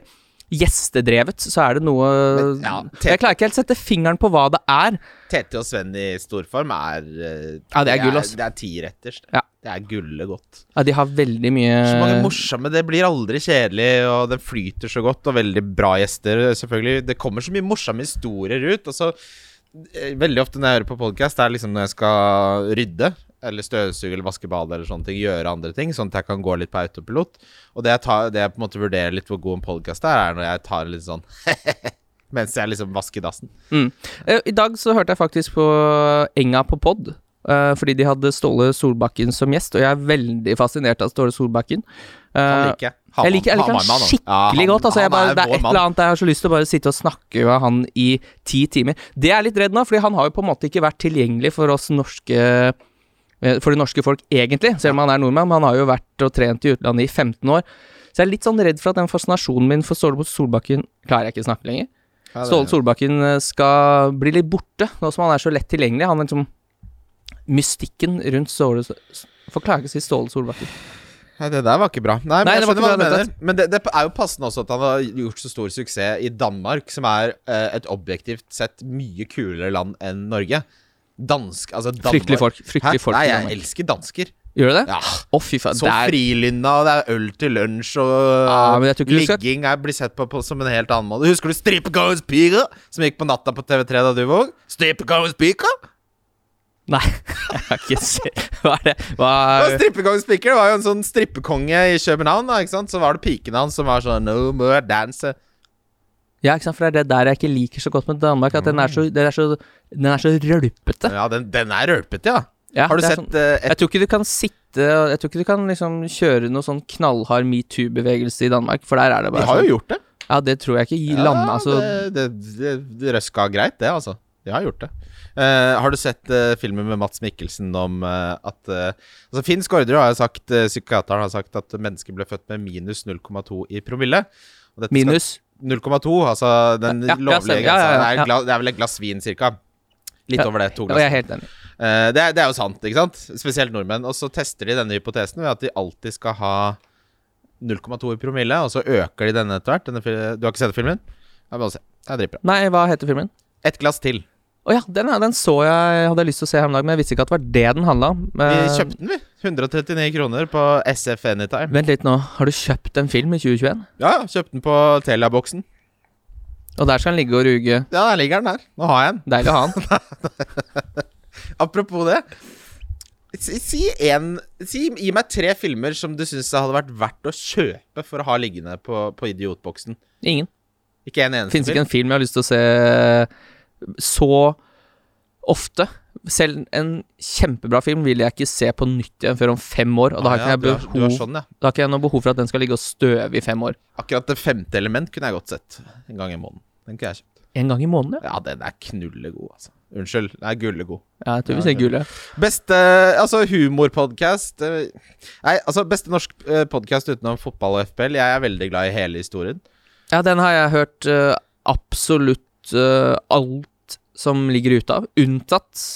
gjestedrevet, så er det noe Men, ja, Jeg klarer ikke helt sette fingeren på hva det er. Tete og Sven i storform er eh, Ja, det er gull, altså. Det er tiretters. Ja. Det er gullet godt. Ja, de har veldig mye Så mange morsomme. Det blir aldri kjedelig, og den flyter så godt. Og veldig bra gjester, selvfølgelig. Det kommer så mye morsomme historier ut. Og så eh, Veldig ofte når jeg hører på podkast, er liksom når jeg skal rydde. Eller støvsuge eller vaske badet eller sånne ting. Gjøre andre ting, sånn at jeg kan gå litt på autopilot. Og det jeg, tar, det jeg på en måte vurderer litt hvor god en podkast er, er når jeg tar litt sånn (laughs) Mens jeg liksom vasker dassen. Mm. Eh, I dag så hørte jeg faktisk på Enga på pod. eh, fordi de hadde Ståle Solbakken som gjest, og jeg er veldig fascinert av Ståle Solbakken. Eh, Han liker jeg. jeg liker, jeg liker han Hamar-mann, skikkelig godt. Altså, bare, det er et eller annet jeg har så lyst til å bare sitte og snakke med han i ti timer. Det er jeg litt redd nå, fordi han har jo på en måte ikke vært tilgjengelig for oss norske For det norske folk, egentlig, selv om han er nordmann. Men han har jo vært og trent i utlandet i 15 år. Så jeg er litt sånn redd for at den fascinasjonen min for Ståle Solbakken Klarer jeg ikke å snakke lenger? Ja, Ståle Solbakken eh, skal bli litt borte, nå som han er så lett tilgjengelig. Han er liksom Mystikken rundt Ståle Hvorfor klarer jeg ikke å si Ståle Solbakken? Nei, det der var ikke bra. Nei, men Nei, det bra mener. Men det, det er jo passende også at han har gjort så stor suksess i Danmark, som er eh, et objektivt sett mye kulere land enn Norge. Dansk, altså Danmark. Fryktelig folk. Fryktelig folk Nei, jeg elsker dansker. Gjør du det? Ja, Oh, fy faen. Så Der- frilynna, og det er øl til lunsj, og Ja, ligging skal- blir sett på, på som en helt annen måte. Husker du Strippegårdens piger, som gikk på natta på TV3 da du var ung? Strippegårdens piker? Nei, (laughs) jeg har ikke sett Hva er det? Hva er... Det var jo en sånn strippekonge i København, da, ikke sant? Så var det pikene hans som var sånn No more dance. Ja, ikke sant, for det er det der jeg ikke liker så godt med Danmark. At den er så, den er så, den er så rølpete. Ja, den, den er rølpete, ja. Ja, Har du sett sånn- eh, et Jeg tror ikke du kan sitte Jeg tror ikke du kan liksom kjøre noe sånn knallhard metoo-bevegelse i Danmark, for der er det bare De har sånn jo gjort det. Ja, det tror jeg ikke ja, landa, altså. det, det, det, røska greit, det, altså. De har gjort det. Uh, har du sett uh, filmen med Mats Mikkelsen om uh, at altså Finn Skårderud har sagt Psykiateren har sagt at mennesker ble født med minus 0,2 i promille. Dette skal- Minus 0,2, altså den Ja, lovlige grensa. Det, det er vel et glass vin, cirka. Litt over det. To Og jeg er helt enig. Uh, det, er- det er jo sant, ikke sant? Spesielt nordmenn. Og så tester de denne hypotesen ved at de alltid skal ha 0,2 i promille, og så øker de denne etter hvert. Du har ikke sett filmen? Ja, bare se. Det er dritbra. Nei, hva heter filmen? Et glass til. Å ja, den, den så jeg hadde lyst til å se her om dagen, men jeg visste ikke at det var det den handla om. Vi Eh, kjøpte den, vi. 139 kroner på SF Anytime. Vent litt nå, har du kjøpt en film i 2021? Ja, kjøpte den på Telia-boksen. Og der skal den ligge og ruge. Ja, der ligger den der. Nå har jeg den. Deilig å ha den. (laughs) Apropos det. Si, en, si Gi meg tre filmer som du syns hadde vært verdt å kjøpe for å ha liggende på, på idiotboksen. Ingen. Ikke en eneste Fins ikke en film jeg har lyst til å se så ofte. Selv en kjempebra film vil jeg ikke se på nytt igjen før om fem år. Og da har Ah, ikke jeg du er- behov du er sånn, ja. Da har ikke jeg noe behov for at den skal ligge og støve i fem år. Akkurat Det femte element kunne jeg godt sett en gang i måneden. Den kunne jeg kjøpt. En gang i måneden, ja. Ja, den er knullegod, altså. Unnskyld, den er gullegod. ja jeg tror vi Ja, ser gullet. Beste altså humorpodkast eh, Nei, altså beste norsk uh, podkast utenom fotball og FPL. Jeg er veldig glad i hele historien. Ja, den har jeg hørt uh, absolutt uh, alt som ligger ute av, unntatt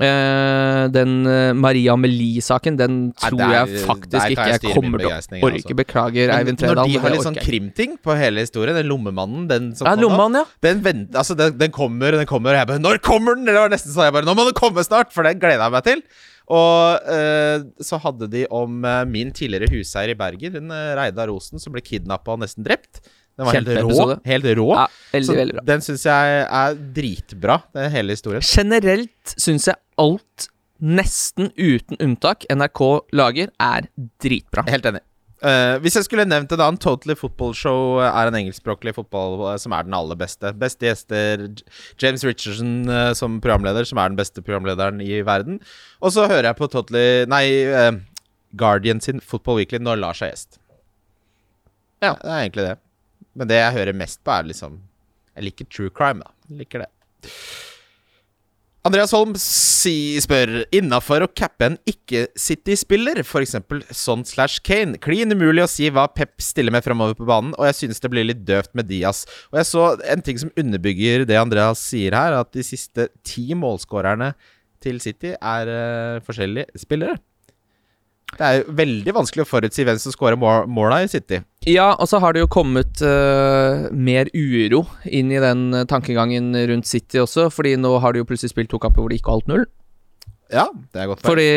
Uh, den uh, Maria Amelie-saken. Den Nei, tror der- jeg faktisk jeg ikke jeg kommer til å orke. altså. Beklager, Eivind når de har litt sånn krimting på hele historien, den lommemannen, den som Ja, nå, ja. Den, vent, altså, den, den kommer, den kommer, og jeg bare Når kommer den?! Det var nesten sånn jeg bare Nå må den komme snart! For den gleda jeg meg til. Og uh, så hadde de om min tidligere huseier i Bergen, Reidar Rosen, som ble kidnappa og nesten drept. Den var helt rå. Helt rå. ja veldig, veldig bra. den syns jeg er dritbra, den hele historien. Generelt syns jeg alt, nesten uten unntak, NRK lager, er dritbra. Helt enig. Uh, hvis jeg skulle nevnt en annen, Totally Football Show er en engelskspråklig fotball eh, som er den aller beste. Beste gjester James Richardson uh, som programleder, som er den beste programlederen i verden. Og så hører jeg på Totally Nei, Guardian sin Football Weekly når Lars er gjest. Ja, det er egentlig det. Men det jeg hører mest på, er liksom Jeg liker true crime, da. Jeg liker det. Andreas Holm si, spør innafor å cappe en ikke-City-spiller, f.eks. sånn slash Kane. Klin umulig å si hva Pep stiller med fremover på banen, og jeg synes det blir litt døvt med Diaz. Og jeg så en ting som underbygger det Andreas sier her, at de siste ti målskårerne til City er uh, forskjellige spillere. Det er jo veldig vanskelig å forutsi hvem som scorer mål- måla i City. Ja, og så har det jo kommet uh, mer uro inn i den tankegangen rundt City også, fordi nå har de jo plutselig spilt to kamper hvor de ikke holdt null. Ja, det er godt. Fordi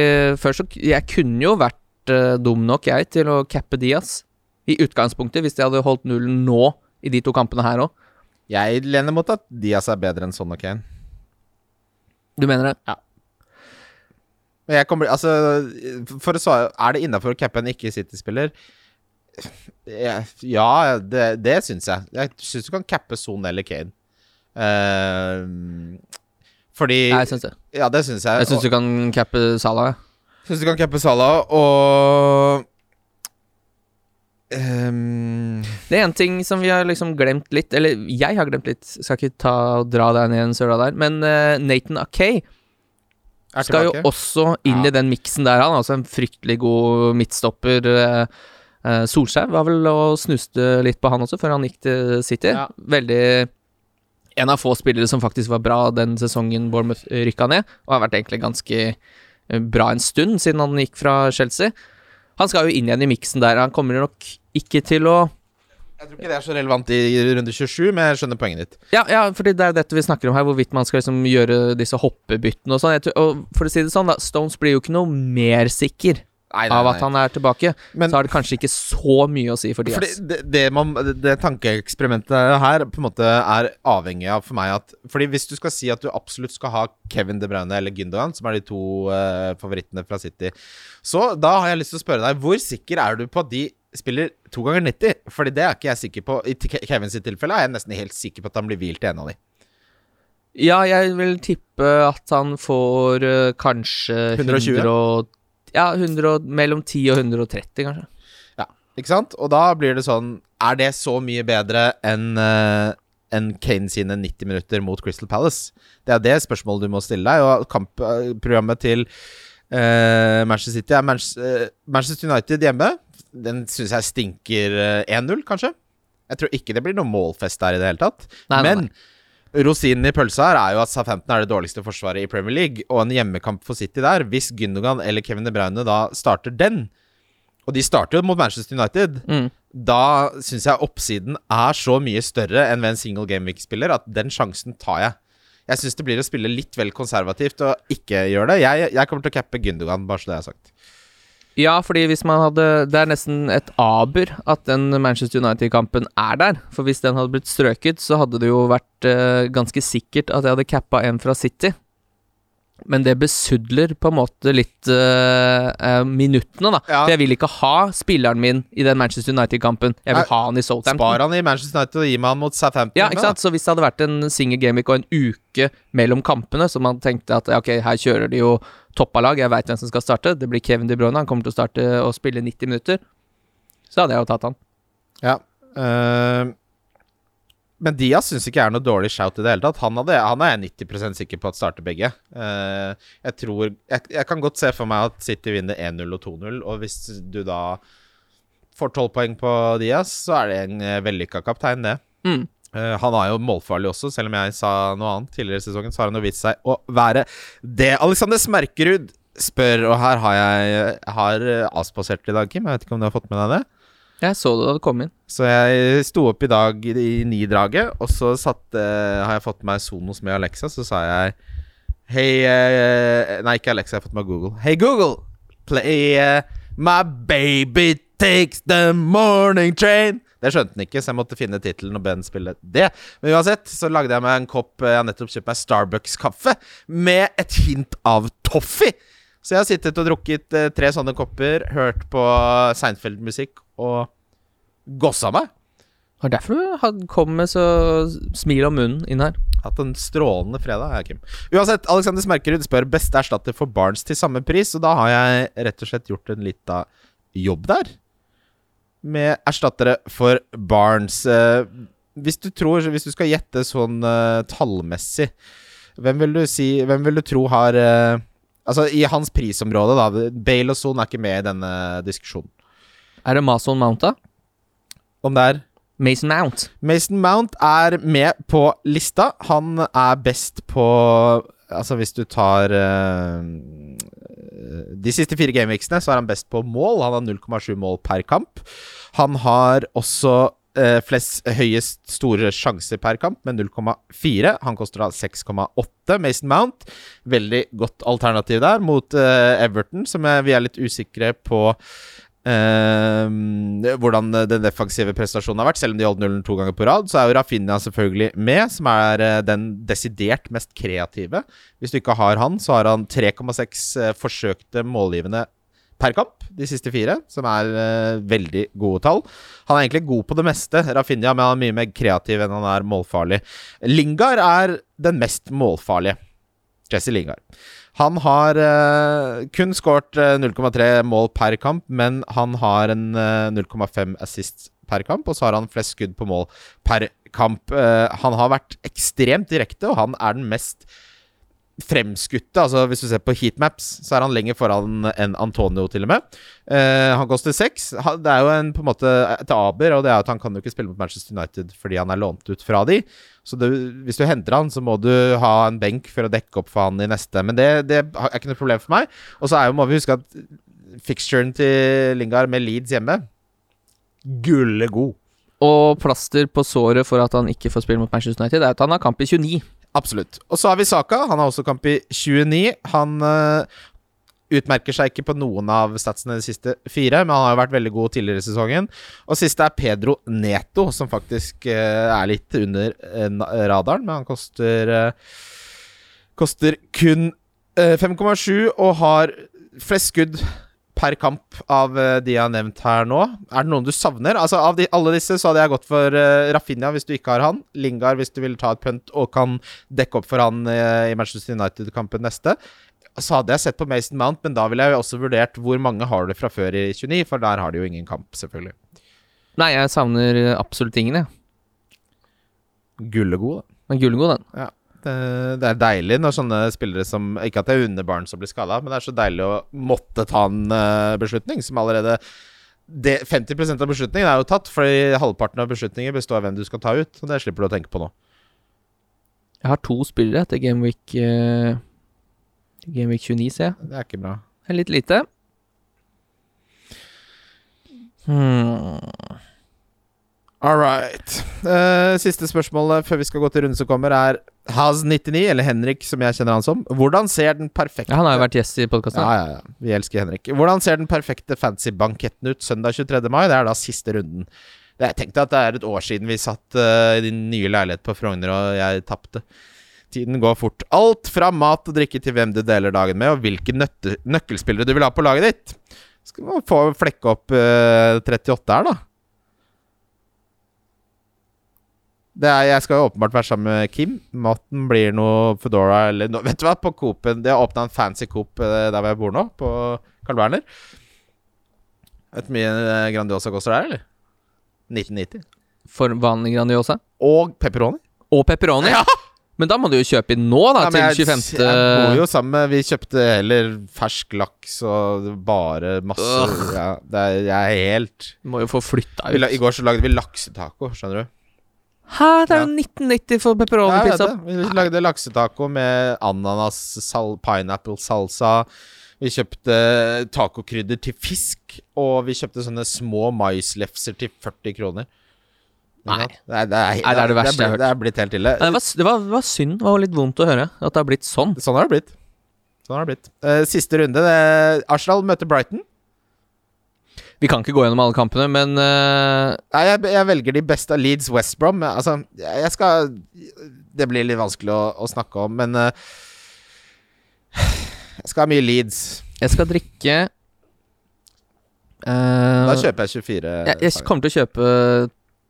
før så Jeg kunne jo vært uh, dum nok, jeg, til å cappe Diaz. I utgangspunktet, hvis de hadde holdt nullen nå i de to kampene her òg. Jeg lener mot at Diaz er bedre enn Son og Kane. Du mener det? Men jeg kommer Altså, for å svare Er det innafor å cappe en ikke-City-spiller? Ja, ja, det, det syns jeg. Jeg syns du kan cappe Son eller Kane. Uh, fordi Ja, jeg syns det. Ja, det syns jeg. Jeg syns du kan cappe Salah. syns du kan cappe Salah, og ehm, Det er en ting som vi har liksom glemt litt, eller jeg har glemt litt, skal ikke ta og dra deg ned en søla der, men eh, Nathan Akay skal jo også inn Ja. i den miksen der, han. Altså en fryktelig god midtstopper. eh, eh, Solskjær var vel og snuste litt på han også, før han gikk til City. Ja. Veldig En av få spillere som faktisk var bra den sesongen Bournemouth rykka ned, og har vært egentlig ganske eh, bra en stund siden han gikk fra Chelsea. Han skal jo inn igjen i miksen der. Han kommer nok ikke til å Jeg tror ikke det er så relevant i runde 27, men jeg skjønner poenget ditt. Ja, ja, fordi det er dette vi snakker om her, hvorvidt man skal liksom gjøre disse hoppebyttene og sånn. Og for å si det sånn, da, Stones blir jo ikke noe mer sikker Nei, av at han er tilbake. Men- så har det kanskje ikke så mye å si for Fordi det, det, man, det tankeeksperimentet her på en måte er avhengig av for meg at Fordi hvis du skal si at du absolutt skal ha Kevin De Bruyne eller Gündogan, som er de to uh, favorittene fra City, så da har jeg lyst til å spørre deg hvor sikker er du på at de spiller to ganger 90? Fordi det er ikke jeg sikker på. I Kevin sitt tilfelle er jeg nesten helt sikker på at han blir hvilt i en av de. Ja, jeg vil tippe at han får uh, kanskje 120? 100 og, Ja, 100 og, mellom 10 og 130, kanskje. Ja, ikke sant? Og da blir det sånn Er det så mye bedre enn uh, enn Kane sine 90 minutter mot Crystal Palace? Det er det spørsmålet du må stille deg. Og kampprogrammet til uh, Manchester City er eh, Manchester United hjemme. Den syns jeg stinker eh, 1-0, kanskje. Jeg tror ikke det blir noe målfest der i det hele tatt. Nei, nei, Men rosinen i pølsa her er jo at Southampton er det dårligste forsvaret i Premier League. Og en hjemmekamp for City der, hvis Gündogan eller Kevin De Bruyne da starter den Og de starter jo mot Manchester United. Mm. Da syns jeg oppsiden er så mye større enn ved en single game week-spiller at den sjansen tar jeg. Jeg syns det blir å spille litt vel konservativt og ikke gjøre det. Jeg, jeg kommer til å cappe Gündogan, bare så det er sagt. Ja, fordi hvis man hadde Det er nesten et aber at den Manchester United-kampen er der. For hvis den hadde blitt strøket, så hadde det jo vært uh, ganske sikkert at jeg hadde cappa en fra City. Men det besudler på en måte litt uh, uh, minuttene, da. Ja. For jeg vil ikke ha spilleren min i den Manchester United-kampen. Jeg vil Nei, ha han i Southampton. Spar han i Manchester United og gi meg han mot Southampton. Ja, ikke sant? Så hvis det hadde vært en single game week og en uke mellom kampene, så man tenkte at ok, her kjører de jo toppa lag, jeg veit hvem som skal starte, det blir Kevin De Bruyne, han kommer til å starte og spille 90 minutter, så hadde jeg jo tatt han. Ja. Uh, men Diaz syns ikke jeg er noe dårlig shout i det hele tatt. Han, hadde, han er jeg 90% sikker på at starter begge. Uh, jeg tror jeg, jeg kan godt se for meg at City vinner 1-0 og 2-0, og hvis du da får 12 poeng på Diaz, så er det en uh, vellykka kaptein, det. Mm. Eh, han er jo målfarlig også, selv om jeg sa noe annet tidligere i sesongen. Så har han jo vist seg å være det. Alexander Smerkerud spør, og her har jeg, har eh, avspasert i dag, Kim. Jeg vet ikke om du har fått med deg det? Jeg så det da det kom inn. Så jeg sto opp i dag i, i ni-draget, og så satt, uh, har jeg fått meg Sonos med Alexa. Så sa jeg Hei uh, Nei, ikke Alexa, jeg har fått meg Google. Hei, Google! Play uh, My baby takes the morning train. Det skjønte han ikke, så jeg måtte finne tittelen og be den spille det. Men uansett så lagde jeg meg en kopp Jeg har nettopp kjøpt meg Starbucks-kaffe med et hint av toffee. Så jeg har sittet og drukket eh, tre sånne kopper, hørt på Seinfeld-musikk og gossa meg. Det var derfor du kom med så smil om munnen inn her. Hatt en strålende fredag, jeg, Kim. Uansett, Alexander Smerkerud spør beste erstatter for Barnes til samme pris, og da har jeg rett og slett gjort en lita jobb der. Med erstattere for Barnes. Eh, hvis du tror Hvis du skal gjette sånn eh, tallmessig, hvem vil du si Hvem vil du tro har eh, Altså, i hans prisområde, da. Bale og Son er ikke med i denne diskusjonen. Er det Mason Mount, da? Om det er Mason Mount. Mason Mount er med på lista. Han er best på Altså, hvis du tar eh, De siste fire gameweeksene, så er han best på mål. Han har 0,7 mål per kamp. Han har også eh, flest høyest store sjanser per kamp, med 0,4. Han koster da 6,8. Mason Mount, veldig godt alternativ der mot eh, Everton, som vi er litt usikre på eh, hvordan den defensive prestasjonen har vært. Selv om de holdt nullen to ganger på rad, så er jo Rafinha selvfølgelig med, som er eh, den desidert mest kreative. Hvis du ikke har han, så har han 3,6 eh, forsøkte målgivende per kamp de siste fire, som er uh, veldig gode tall. Han er egentlig god på det meste, Rafinha, men han er mye mer kreativ enn han er målfarlig. Lingard er den mest målfarlige. Jesse Lingard. Han har uh, kun skåret eh, 0,3 mål per kamp, men han har en uh, 0,5 assist per kamp, og så har han flest skudd på mål per kamp. Uh, han har vært ekstremt direkte, og han er den mest fremskutte. Altså Hvis du ser på heatmaps, så er han lenger foran enn Antonio, til og med. Uh, han koster seks. Det er jo en, på en måte et aber, og det er at han kan jo ikke spille mot Manchester United fordi han er lånt ut fra de. Så det, hvis du henter han, så må du ha en benk for å dekke opp for han i neste. Men det, det er ikke noe problem for meg. Og så må vi huske at fixturen til Lingard med Leeds hjemme Gullegod. Og plaster på såret for at han ikke får spille mot Manchester United, er at han har kamp i 29. Absolutt. Og så har vi Saka. Han har også kamp i 29. Han uh, utmerker seg ikke på noen av statsene de siste fire, men han har jo vært veldig god tidligere i sesongen. Og siste er Pedro Neto, som faktisk uh, er litt under uh, radaren, men han koster Koster kun eh, 5,7 og har flest skudd per kamp av eh, de jeg har nevnt her nå. Er det noen du savner? Altså Av de, alle disse så hadde jeg gått for uh, Rafinha hvis du ikke har han. Lingard hvis du vil ta et punt og kan dekke opp for han uh, i Manchester United-kampen neste. Så hadde jeg sett på Mason Mount, men da ville jeg jo også vurdert hvor mange har du fra før i 29, for der har de jo ingen kamp, selvfølgelig. Nei, jeg savner absolutt ingen, jeg. Gullegod, da. Men Gullengod, den. Det, det er deilig når sånne spillere som Ikke at det er underbarn som blir skada, men det er så deilig å måtte ta en eh, beslutning som allerede det, 50% av beslutningen er jo tatt, fordi halvparten av beslutninger består av hvem du skal ta ut. Og det slipper du å tenke på nå. Jeg har to spillere etter Gameweek uh, Gameweek 29, ser jeg. Det er ikke bra. Det er litt lite. Hmm. All right. Eh, siste spørsmålet før vi skal gå til runden som kommer, er Haz99, eller Henrik, som jeg kjenner han som. Hvordan ser den perfekte Ja, han har jo vært gjest i podkasten. Ja, ja, ja. Vi elsker Henrik. Hvordan ser den perfekte fancy-banketten ut søndag 23. mai? Det er da siste runden. Jeg tenkte at det er et år siden vi satt uh, i din nye leilighet på Frogner, og jeg tapte. Tiden går fort. Alt fra mat og drikke til hvem du deler dagen med, og hvilke nøkkelspillere du vil ha på laget ditt. Skal man få flekke opp uh, 38 her, da. Det er, jeg skal jo åpenbart være sammen med Kim. Maten blir noe Foodora eller noe. Vet du hva, på Coop-en De har åpna en fancy Coop eh, der hvor jeg bor nå, på Carl Berner. Vet du hvor mye eh, Grandiosa koster der, eller? 1990. For vanlig Grandiosa. Og pepperoni. Og pepperoni. Ja! Men da må du jo kjøpe inn nå, da, Ja, til 25. jeg bor jo sammen med Vi kjøpte heller fersk laks og bare masse ja, det er, Jeg er helt Må jo få flytta ut. I går så lagde vi laksetaco, skjønner du. Hæ, det er jo 1990 for pepperoni-pizza. Ja, Vi lagde laksetaco med ananas, sal, pineapple salsa. Vi kjøpte tacokrydder til fisk, og vi kjøpte sånne små maislefser til 40 kroner. Nei. Nei. Det er det, er, det er det verste jeg har hørt. Det er blitt helt ille. Nei, det, var, det, var, det var synd. Det var litt vondt å høre at det har blitt sånn. Sånn har det blitt. Sånn har det blitt. Uh, siste runde. Arsenal møter Brighton. Vi kan ikke gå gjennom alle kampene, men uh... Nei, jeg, jeg velger de beste av Leeds West Brom. Altså, jeg skal Det blir litt vanskelig å, å snakke om, men uh... Jeg skal ha mye Leeds. jeg skal drikke uh... Da kjøper jeg 24. jeg, jeg kommer til å kjøpe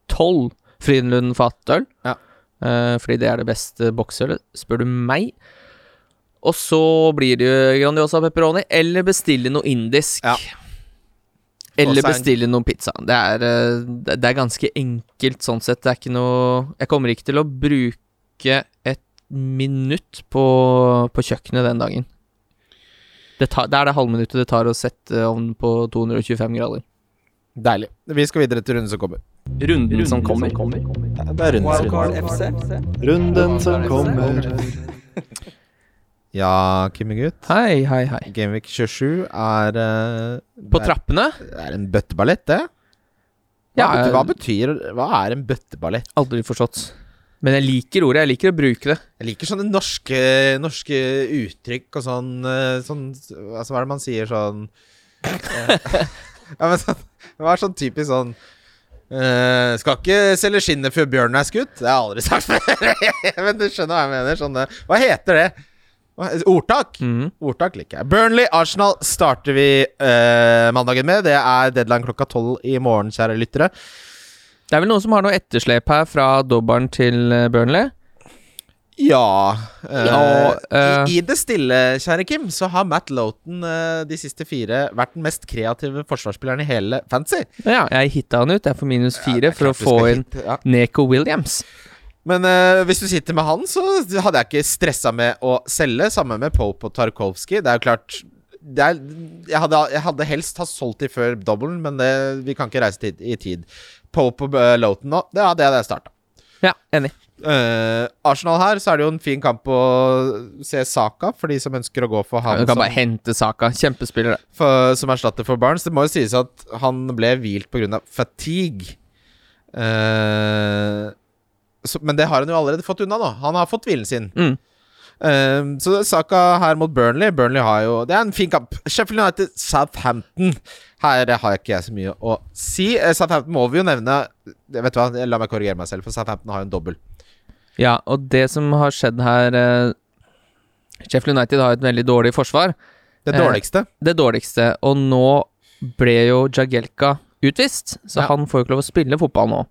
tolv Frydenlund fatøl. Ja. Fordi det er det beste boksølet, spør du meg. Og så blir det jo Grandiosa pepperoni, eller bestille noe indisk. Ja. Eller bestille noe pizza. Det er, eh, det er ganske enkelt sånn sett. Det er ikke noe Jeg kommer ikke til å bruke et minutt på, på kjøkkenet den dagen. Det, tar, det er det halvminuttet det tar å sette ovnen på 225 grader. Deilig. Vi skal videre til runden som kommer. Runden, som kommer. Det er runden, runden som kommer. (laughs) Ja, Kimmegutt. Hei, hei, hei. Gameweek 27 er uh, På er- trappene? Det er en bøtteballett, det. Hva, Ja, betyr, hva betyr Hva er en bøtteballett? Aldri forstått. Men jeg liker ordet. Jeg liker å bruke det. Jeg liker sånne norske, norske uttrykk og sånn, eh, sånn Altså, hva er det man sier sånn eh, Ja, men sånn Det var sånn typisk sånn Uh, skal ikke selge skinnet før bjørnen er skutt. Det har jeg aldri sagt før. (laughs) Men du skjønner hva jeg mener. Sånne Hva heter det? Ordtak? Mm. Ordtak liker jeg. Burnley, Arsenal starter vi uh, mandagen med. Det er deadline klokka tolv i morgen, kjære lyttere. Det er vel noen som har noe etterslep her fra dobbelen til eh, Burnley? Ja, uh, Ja, uh, i, I det stille, kjære Kim, så har Matt Loughton de siste fire vært den mest kreative forsvarsspilleren i hele fancy. Ja, jeg hitta han ut. Jeg får minus fire er for å få inn hit, ja. Neko Williams. Men uh, hvis du sitter med han, så hadde jeg ikke stressa med å selge. Sammen med Pope og Tarkovsky. Det er jo klart det er, jeg, hadde, jeg hadde helst ha solgt de før dobbelen, men det, vi kan ikke reise tid, i tid. Pope og uh, Loughton nå, det hadde jeg starta. Ja, enig. Uh, Arsenal her, så er det jo en fin kamp å se Saka, for de som ønsker å gå for han Du kan som, bare hente Saka. Kjempespiller, for, som erstatter for Barnes. Det må jo sies at han ble hvilt pga. fatigue. Eh, så, men det har han jo allerede fått unna, nå. Han har fått hvilen sin. Mm. Um, så saka her mot Burnley Burnley har jo Det er en fin kamp. Sheffield United Southampton. Her har ikke jeg så mye å si. Eh, Southampton må vi jo nevne Vet du hva, La meg korrigere meg selv, for Southampton har jo en dobbel. Ja, og det som har skjedd her eh, Sheffield United har et veldig dårlig forsvar. Det Eh, dårligste. Det dårligste. Og nå ble jo Jagelka utvist, så Ja. han får jo ikke lov å spille fotball nå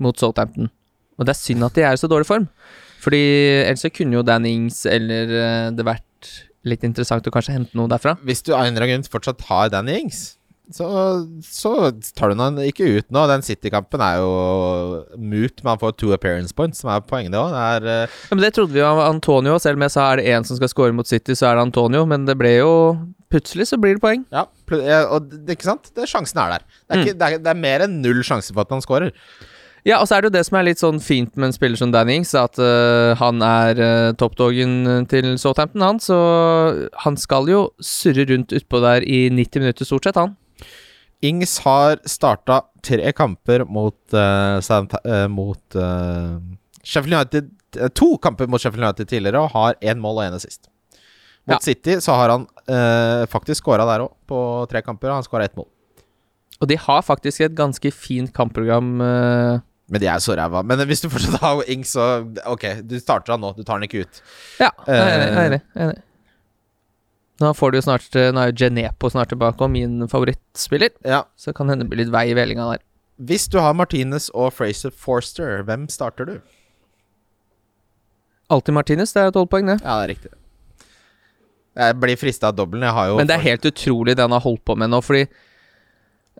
mot Southampton. Og det er synd at de er i så dårlig form. Fordi ellers så kunne jo Dan Ings eller eh, det vært litt interessant å kanskje hente noe derfra. Hvis du av en eller annen grunn fortsatt har Danny Ings, så, så tar du han ikke ut nå. Den City-kampen er jo moot. Man får two appearance points, som er poenget òg. Det er eh, Ja, det trodde vi jo av Antonio, selv om jeg sa er det én som skal score mot City, så er det Antonio. Men det ble jo Plutselig så blir det poeng. Ja, og det, ikke sant? Det, sjansen er der. Det er, ikke, det, er, det er mer enn null sjanse for at han scorer. Ja, og så er det jo det som er litt sånn fint med en spiller som Danny Ings, at uh, han er uh, toppdogen til Southampton, han. Så han skal jo surre rundt utpå der i 90 minutter, stort sett, han. Ings har starta tre kamper mot, uh, eh, mot uh, Sheffield United To kamper mot Sheffield United tidligere og har én mål og én sist. Mot Ja. City så har han faktisk skåra der òg, på tre kamper. og Han skåra ett mål. Og de har faktisk et ganske fint kampprogram. Men de er så ræva. Men hvis du fortsatt har Ings, så Ok, du starter han nå. Du tar han ikke ut. ja, jeg er enig. jeg er Eh. enig, enig. Nå får du jo snart øh, Nå er jo Genepo snart tilbake, og min favorittspiller. Ja. Så kan hende det blir litt vei i vellinga der. Hvis du har Martinez og Fraser Forster, hvem starter du? Alltid Martinez, det er tolv poeng, det. Ja, det er riktig. Jeg blir frista av dobbelen. Jeg har jo Men det er helt utrolig det han har holdt på med nå, fordi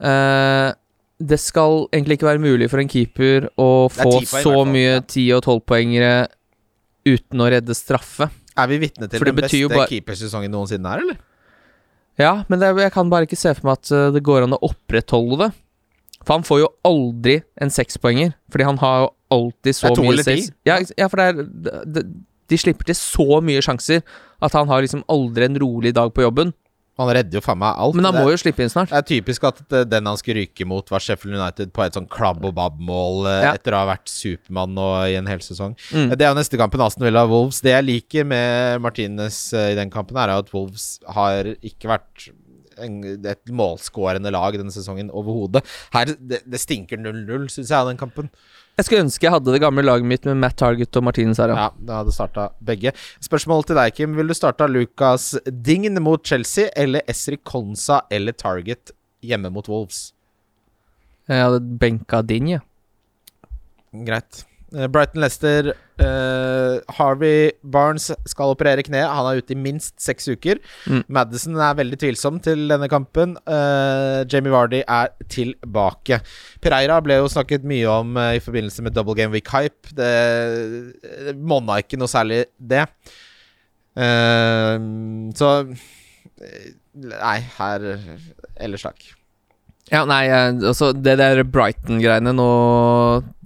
eh, Det skal egentlig ikke være mulig for en keeper å få poeng så mye ti- 10- og 12-poengere uten å redde straffe. Er vi vitne til den beste bare- keepersesongen noensinne her, eller? Ja, men er- jeg kan bare ikke se for meg at eh, det går an å opprettholde det. For han får jo aldri en sekspoenger, fordi han har jo alltid så mye seks. Ja, ja, for det er det, De slipper til så mye sjanser at han har liksom aldri en rolig dag på jobben. Han redder jo faen meg alt. Men han det, må jo slippe inn snart. det er typisk at eh, den han skulle ryke mot, var Sheffield United på et sånn klabb og babb-mål eh, Ja. etter å ha vært Supermann i en hel sesong. Mm. Det er jo neste kampen, Aston Villa Wolves. Det jeg liker med Martinez eh, i den kampen, er at Wolves har ikke vært en, et målskårende lag denne sesongen overhodet. Her, det, det stinker 0-0, syns jeg, av den kampen. Jeg skulle ønske jeg hadde det gamle laget mitt med Matt Target og Martinez her, ja. Ja, det hadde starta begge. Spørsmål til deg, Kim. Vil du starta Lucas Dign mot Chelsea eller Esri Konsa eller Target hjemme mot Wolves? Jeg hadde benka Dign, ja. Greit. Eh, Brighton Leicester eh, Harvey Barnes skal operere kneet. Han er ute i minst seks uker. Mm. Madison er veldig tvilsom til denne kampen. Uh, Jamie Vardy er tilbake. Pereira ble jo snakket mye om uh, i forbindelse med Double Game Week Hype. Det, det monna ikke noe særlig, det. Så Nei, her Ellers takk. Ja, nei, altså det der Brighton-greiene nå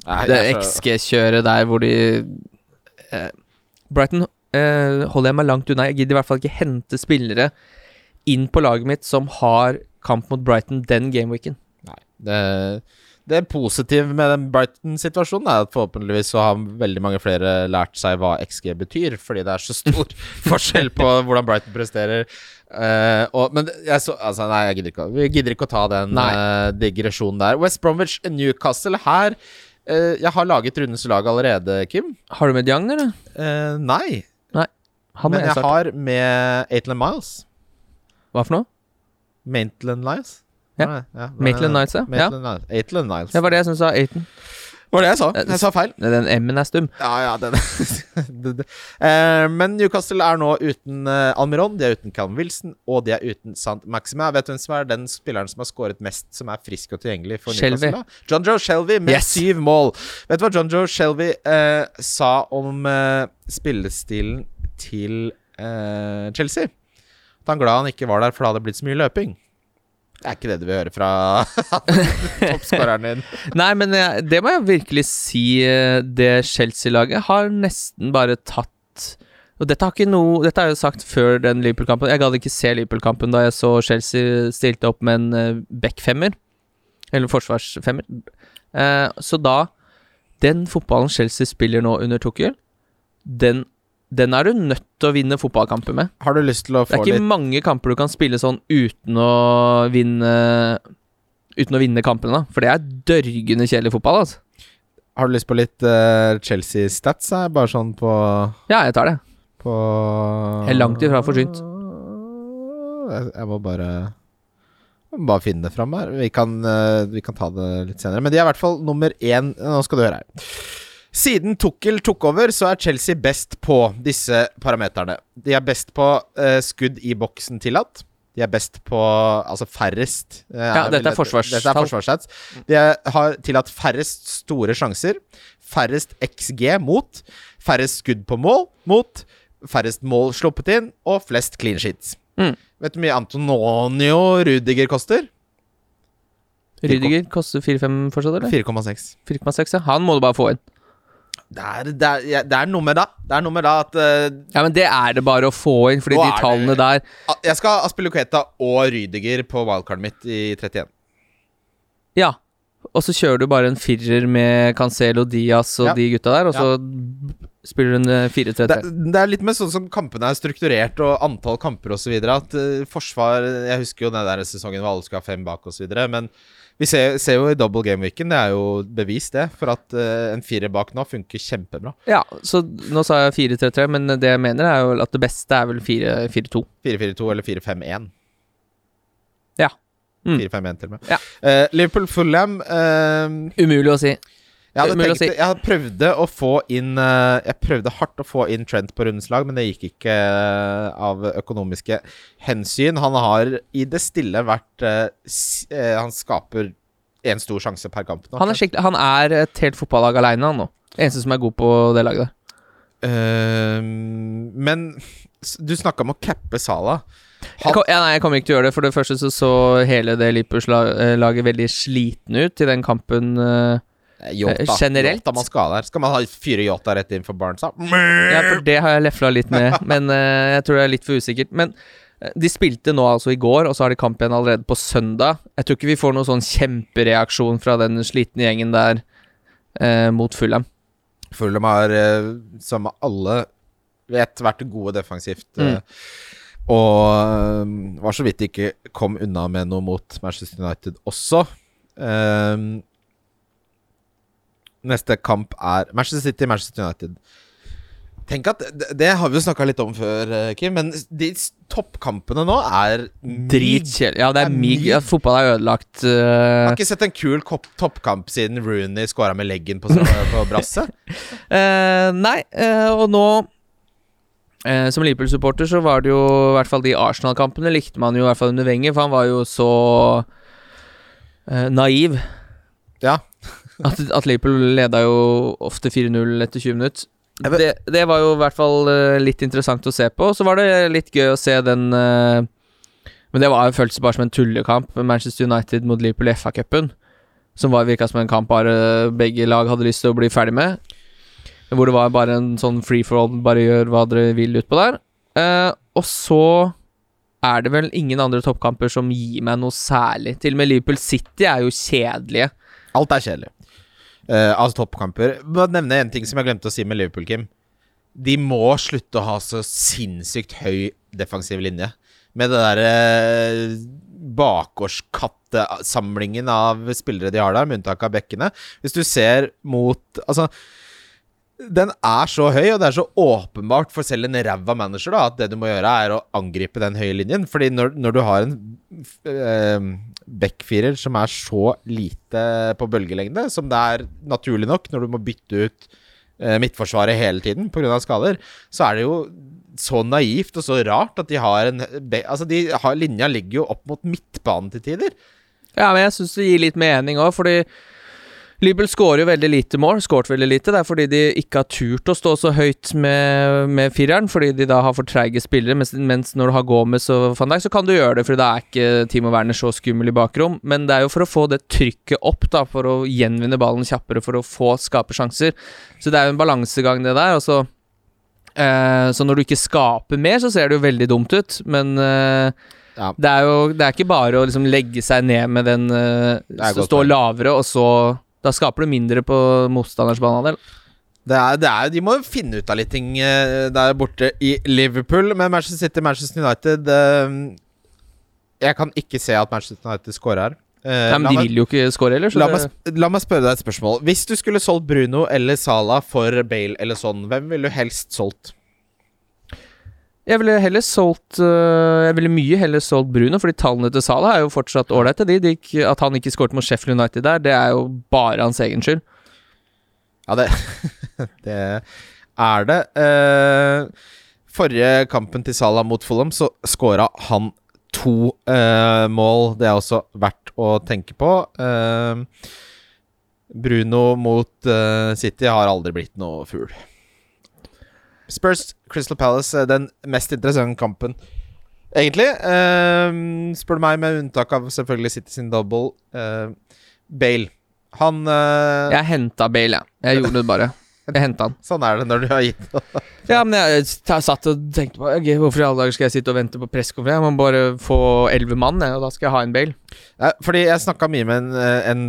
Nei, Det XG-kjøret der hvor de eh, Brighton eh, holder jeg meg langt unna. Jeg gidder i hvert fall ikke hente spillere inn på laget mitt som har kamp mot Brighton den gameweeken. Nei. Det, det positive med den Brighton-situasjonen er at forhåpentligvis så har veldig mange flere lært seg hva XG betyr, fordi det er så stor (laughs) forskjell på hvordan Brighton presterer. Uh, og, men jeg så Altså, nei, jeg gidder ikke, vi gidder ikke å ta den eh, digresjonen der. West Bromwich Newcastle her eh, Jeg har laget rundens lag allerede, Kim. Har du med Diagn, eller? Uh, nei, Han men jeg jeg har med Aitland Miles. Hva for noe? Maitland Lies. Ja. Nei, ja, Maitland Nights, ja. ja. Maitland Niles. Aitland Niles. Det var det jeg syntes var Aiton. Var det jeg sa? Eh, Jeg sa feil. Den M-en er stum. Ja, ja, den (laughs) eh, Men Newcastle er nå uten eh, Almiron, de er uten Calvin Wilson, og de er uten Sant Maxima. Vet du hvem som er den spilleren som har skåret mest, som er frisk og tilgjengelig for Shelby. Newcastle? da? John Joe Shelby med Yes. syv mål. Vet du hva John Joe Shelby eh, sa om spillestilen til eh, Chelsea? At han glad han ikke var der, for det hadde blitt så mye løping. Det er ikke det du vil høre fra (laughs) toppskåreren din. (laughs) Nei, men det må jeg virkelig si. eh, Det Chelsea-laget har nesten bare tatt Og dette har ikke noe Dette har jeg jo sagt før den Liverpool-kampen. Jeg gadd ikke se Liverpool-kampen da jeg så Chelsea stilte opp med en uh, back-femmer. Eller forsvarsfemmer. Eh, så da Den fotballen Chelsea spiller nå under Tuchel, den, den er du nødt til å vinne fotballkamper med. Har du lyst til å få litt Det er ikke litt mange kamper du kan spille sånn uten å vinne Uten å vinne kampene, da. For det er dørgende kjedelig fotball, altså. Har du lyst på litt uh, Chelsea-stats? Bare sånn på, Ja, jeg tar det. på Jeg er langt ifra forsynt. Jeg, jeg må bare jeg må bare finne det fram her. Vi kan, uh, vi kan ta det litt senere. Men de er i hvert fall nummer én. Nå skal du høre her. Siden Tukkel tok over, så er Chelsea best på disse parameterne. De er best på uh, skudd i boksen tillatt. De er best på altså færrest Uh, Ja, dette er. Dette er forsvarsstats. De er, har tillatt færrest store sjanser. Færrest XG mot. Færrest skudd på mål mot. Færrest mål sluppet inn, og flest clean sheets. Mm. Vet du hvor mye Antonio Rudiger koster? Rudiger koster 4-5 fortsatt, eller? 4,6. 4,6, ja. Han må du bare få inn. Det er, det, er, det er noe med det. Det er noe med det at uh, Ja, men det er det bare å få inn, fordi de tallene der Jeg skal ha Aspilicueta og Rydiger på wildcardet mitt i 31. Ja. Og så kjører du bare en firer med Cancelo, Diaz og Ja. de gutta der, og så spiller du en eh, 4-3-3. Det, det er litt med sånn som kampene er strukturert, og antall kamper osv. At uh, forsvar Jeg husker jo den der sesongen hvor alle skulle ha fem bak osv. Men vi ser, ser jo i double game-weeken, det er jo bevis det, for at uh, en firer bak nå funker kjempebra. Ja, så nå sa jeg 4-3-3, men det jeg mener er jo at det beste er vel 4-4-2. 4-4-2 eller 4-5-1. Ja. Mm. 4-5-1 til og med. Ja. Uh, Liverpool-Fulham uh, Umulig å si. Jeg tenkt, si. jeg prøvde å få inn eh, Jeg prøvde hardt å få inn Trent på rundens lag, men det gikk ikke eh, av økonomiske hensyn. Han har i det stille vært eh, Han skaper én stor sjanse per kamp nå. Han er, han er et helt fotballag aleine, han nå. Eneste som er god på det laget der. Eh, men du snakka om å cappe Sala. Jeg, kom, ja, nei, jeg kommer ikke til å gjøre det. For det første så så hele det Lippers-laget veldig sliten ut i den kampen. eh, Yota, Eh, generelt? Yota man skal der. Skal man ha fyre Yota rett inn for Barnesa? Ja, for det har jeg lefla litt med, (laughs) men uh, jeg tror det er litt for usikkert. Men eh, de spilte nå altså i går, og så har de kamp igjen allerede på søndag. Jeg tror ikke vi får noen sånn kjempereaksjon fra den slitne gjengen der uh, mot Fulham. Fulham har, som alle vet, vært gode defensivt. Mm. Og var så vidt de ikke kom unna med noe mot Manchester United også. Eh, neste kamp er Manchester City, Manchester United. Tenk at Det, det har vi jo snakka litt om før, eh, Kim, men de toppkampene nå er Dritkjedelig. Ja, det er er mig. Ja, fotball er ødelagt. Jeg eh. har ikke sett en kul toppkamp siden Rooney scora med leggen på, på brasset. uh, (laughs) nei, uh, og nå eh, Som Liverpool-supporter så var det jo I hvert fall de Arsenal-kampene likte man jo i hvert fall under Wenger, for han var jo så eh, naiv. Ja. At, at Liverpool leda jo ofte 4-0 etter 20 minutter. Det, det var jo i hvert fall eh, litt interessant å se på. Så var det litt gøy å se den eh, Men det var jo føltes bare som en tullekamp. Manchester United mot Liverpool i FA-cupen. Som var virka som en kamp bare begge lag hadde lyst til å bli ferdig med. Hvor det var bare en sånn free for all, bare gjør hva dere vil utpå der. Eh, og så er det vel ingen andre toppkamper som gir meg noe særlig. Til og med Liverpool City er jo kjedelige. Alt er kjedelig. Uh, altså toppkamper. Bare nevne en ting som jeg glemte å si med Liverpool, Kim. De må slutte å ha så sinnssykt høy defensiv linje. Med det derre bakgårdskattesamlingen av spillere de har der, med unntak av bekkene. Hvis du ser mot Altså, den er så høy, og det er så åpenbart for selv en ræva manager da, at det du må gjøre, er å angripe den høye linjen. Fordi når, når du har en uh, backfirer som er så lite på bølgelengde, som det er naturlig nok når du må bytte ut eh, midtforsvaret hele tiden pga. skader, så er det jo så naivt og så rart at de har en Altså, de har, linja ligger jo opp mot midtbanen til tider. Ja, men jeg syns det gir litt mening òg, fordi Liverpool skårer jo veldig lite mål. Skåret veldig lite. Det er fordi de ikke har turt å stå så høyt med, med fireren, fordi de da har for treige spillere. Mens, mens når du har Gomez og van Dijk, så kan du gjøre det, fordi da er ikke Timo Werner så skummel i bakrom. Men det er jo for å få det trykket opp, da, for å gjenvinne ballen kjappere, for å få skape sjanser. Så det er jo en balansegang, det der. Og så eh, Så når du ikke skaper mer, så ser det jo veldig dumt ut, men eh, Ja. det er jo Det er ikke bare å liksom legge seg ned med den uh, Stå lavere, og så Da skaper du mindre på motstanders banehalvdel. Det er, det er, de må jo finne ut av litt ting eh, der borte i Liverpool. Men Manchester City, Manchester United eh, Jeg kan ikke se at Manchester United scorer her. Eh, Nei, men la de meg- vil jo ikke score heller. Så La meg, la meg spørre deg et spørsmål. Hvis du skulle solgt Bruno eller Salah for Bale eller sånn, hvem ville du helst solgt? Jeg ville heller solgt øh, Jeg ville mye heller solgt Bruno, fordi tallene til Salah er jo fortsatt ålreite. At han ikke skåret mot Sheffield United der, det er jo bare hans egen skyld. Ja, det, (laughs) det er det. Uh, forrige kampen til Salah mot Fulham, så skåra han to uh, mål. Det er også verdt å tenke på. Uh, Bruno mot eh, City har aldri blitt noe fugl. Spurs Crystal Palace, er den mest interessante kampen. Egentlig. Eh, spør du meg, med unntak av selvfølgelig City sin double. uh, Bale. Han uh... Jeg henta Bale, jeg. Jeg gjorde det bare. Jeg henta han. Sånn er det når du har gitt (laughs) Ja, men jeg, jeg satt og tenkte på okay, Hvorfor i alle dager skal jeg sitte og vente på pressekonferanse? Jeg må bare få elleve mann, og da skal jeg ha en Bale. Ja, Fordi jeg snakka mye med en, eh, en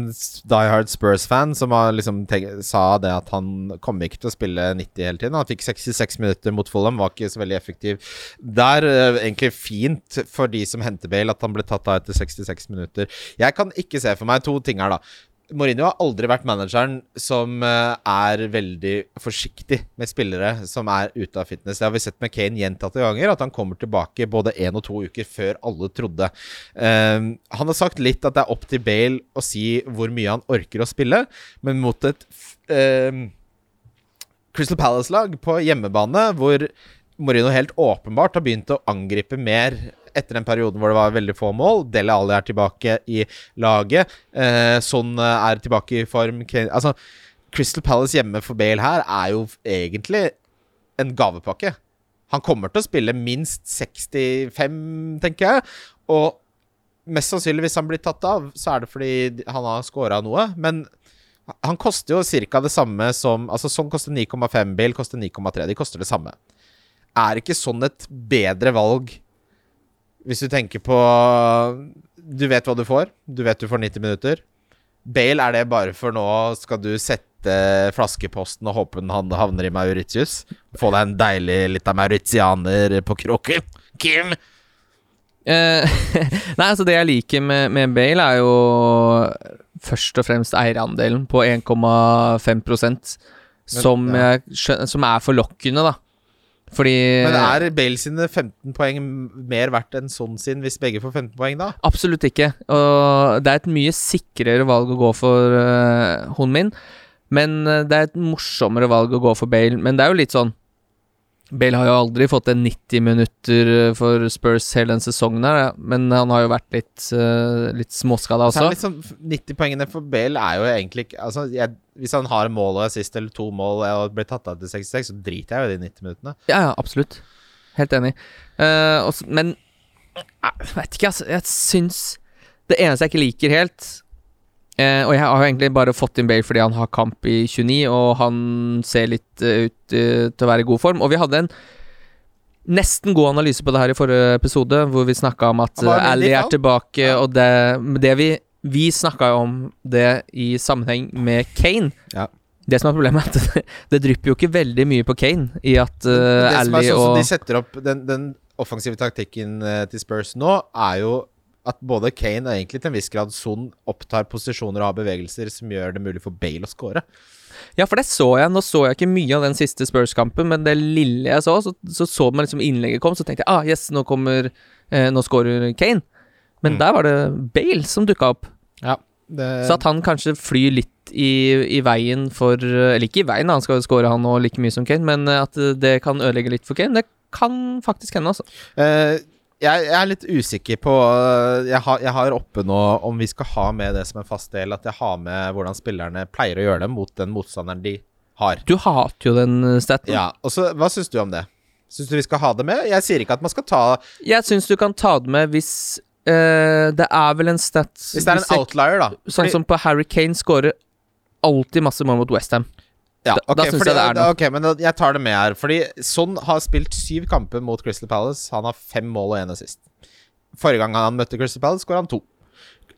Die Hard Spurs-fan som har liksom tenkt, sa det at han kom ikke til å spille 90 hele tiden. Han fikk 66 minutter mot Fulham, var ikke så veldig effektiv Det er Egentlig fint for de som henter Bale, at han ble tatt av etter 66 minutter. Jeg kan ikke se for meg to ting her, da. Mourinho har aldri vært manageren som eh, er veldig forsiktig med spillere som er ute av fitness. Det har vi sett med Kane gjentatte ganger, at han kommer tilbake både én og to uker før alle trodde. Um, han har sagt litt at det er opp til Bale å si hvor mye han orker å spille, men mot et eh, Crystal Palace-lag på hjemmebane, hvor Mourinho helt åpenbart har begynt å angripe mer etter den perioden hvor det var veldig få mål. Dele Alli er tilbake i laget. Eh, eh, er tilbake i form. Altså, Crystal Palace hjemme for Bale her er jo egentlig en gavepakke. Han kommer til å spille minst 65, tenker jeg. Og mest sannsynlig, hvis han blir tatt av, så er det fordi han har scora noe. Men han koster jo ca. det samme som Altså, sånn koster 9,5, Bale koster 9,3. De koster det samme. Er ikke sånn et bedre valg hvis du tenker på Du vet hva du får. Du vet du får 90 minutter. Bale, er det bare for nå skal du sette flaskeposten og håpe han- havner i Mauritius? Få deg en deilig lita mauritianer på kroken? Kim? Uh, (laughs) nei, altså det jeg liker med, med Bale, er jo først og fremst eierandelen på 1,5% som, ja. som er forlokkende, da. Fordi Men er Bale sine 15 poeng mer verdt enn sånn sin, hvis begge får 15 poeng, da? Absolutt ikke. Og det er et mye sikrere valg å gå for uh, hunden min. Men eh, det er et morsommere valg å gå for Bale. Men det er jo litt sånn Bale har jo aldri fått en 90 minutter eh, for Spurs hele den sesongen her, men han har jo vært litt, uh, litt småskada Så også. liksom 90 poengene for Bale er jo egentlig Altså, jeg, hvis han har mål og assist eller to mål og blir tatt av til 66, så driter jeg jo i de 90 minuttene. Ja, ja, absolutt. Helt enig. Uh, også, men jeg vet ikke, altså. Jeg syns Det eneste jeg ikke liker helt eh, Og jeg har egentlig bare fått inn Bale fordi han har kamp i 29, og han ser litt uh, ut uh, til å være i god form. Og vi hadde en nesten god analyse på det her i forrige episode, hvor vi snakka om at veldig Ally er tilbake, Ja. og det, det vi Vi snakka jo om det i sammenheng med Kane. Ja. Det som er problemet, er at (laughs) det, det drypper jo ikke veldig mye på Kane i at uh, det som er Ally sånn som og de setter opp Den, den offensive taktikken til Spurs nå, er jo at både Kane og egentlig til en viss grad Son opptar posisjoner og har bevegelser som gjør det mulig for Bale å score. Ja, for det så jeg. Nå så jeg ikke mye av den siste Spurs-kampen, men det lille jeg så, så så, så man liksom innlegget kom, så tenkte jeg ah, yes, nå kommer eh, Nå scorer Kane. Men Mm. der var det Bale som dukka opp. Ja, det, Så at han kanskje flyr litt i, i veien for Eller ikke i veien, han skal jo score han nå like mye som Kane, men eh, at det kan ødelegge litt for Kane, det kan faktisk hende, altså. Eh, jeg, jeg er litt usikker på eh, jeg, har, jeg har oppe nå om vi skal ha med det som en fast del, at jeg har med hvordan spillerne pleier å gjøre det mot den motstanderen de har. Du hater jo den eh, staten. Ja, og så Hva syns du om det? Syns du vi skal ha det med? Jeg sier ikke at man skal ta Jeg syns du kan ta det med hvis eh, Det er vel en stat Hvis det er en outlier, da. Sånn som på Harry Kane scorer alltid masse mål mot Westham. Ja, da- ok, da fordi- det er noe. Ok, men jeg tar det med her. Fordi Son har spilt syv kamper mot Crystal Palace. Han har fem mål og én assist. Forrige gang han møtte Crystal Palace, skåra han to.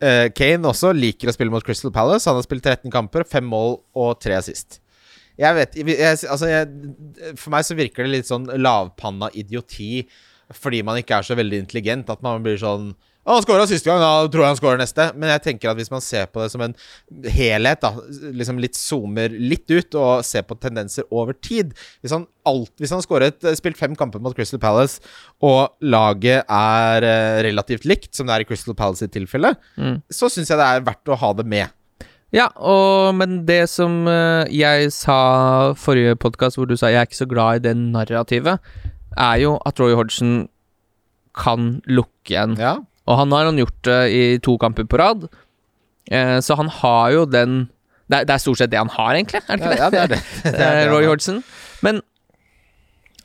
Uh, Kane også liker å spille mot Crystal Palace. Han har spilt 13 kamper, fem mål og tre assist. Jeg vet jeg, Altså, jeg, for meg så virker det litt sånn lavpanna idioti fordi man ikke er så veldig intelligent, at man blir sånn han skåra siste gang, da tror jeg han skårer neste. Men jeg tenker at hvis man ser på det som en helhet, da, liksom litt zoomer litt ut og ser på tendenser over tid Hvis han, alt, hvis han skåret, spilt fem kamper mot Crystal Palace, og laget er eh, relativt likt, som det er i Crystal Palace i tilfelle, Mm. så syns jeg det er verdt å ha det med. Ja, og, men det som eh, jeg sa forrige podkast, hvor du sa jeg er ikke så glad i det narrativet, er jo at Roy Hodgson kan lukke en. Ja, Og han har han gjort det i to kamper på rad. Eh, så han har jo den det er, det er stort sett det han har, egentlig. Er det ikke ja, det? ja det er det. (laughs) det, er det Eh, han Roy. Hodgson. Men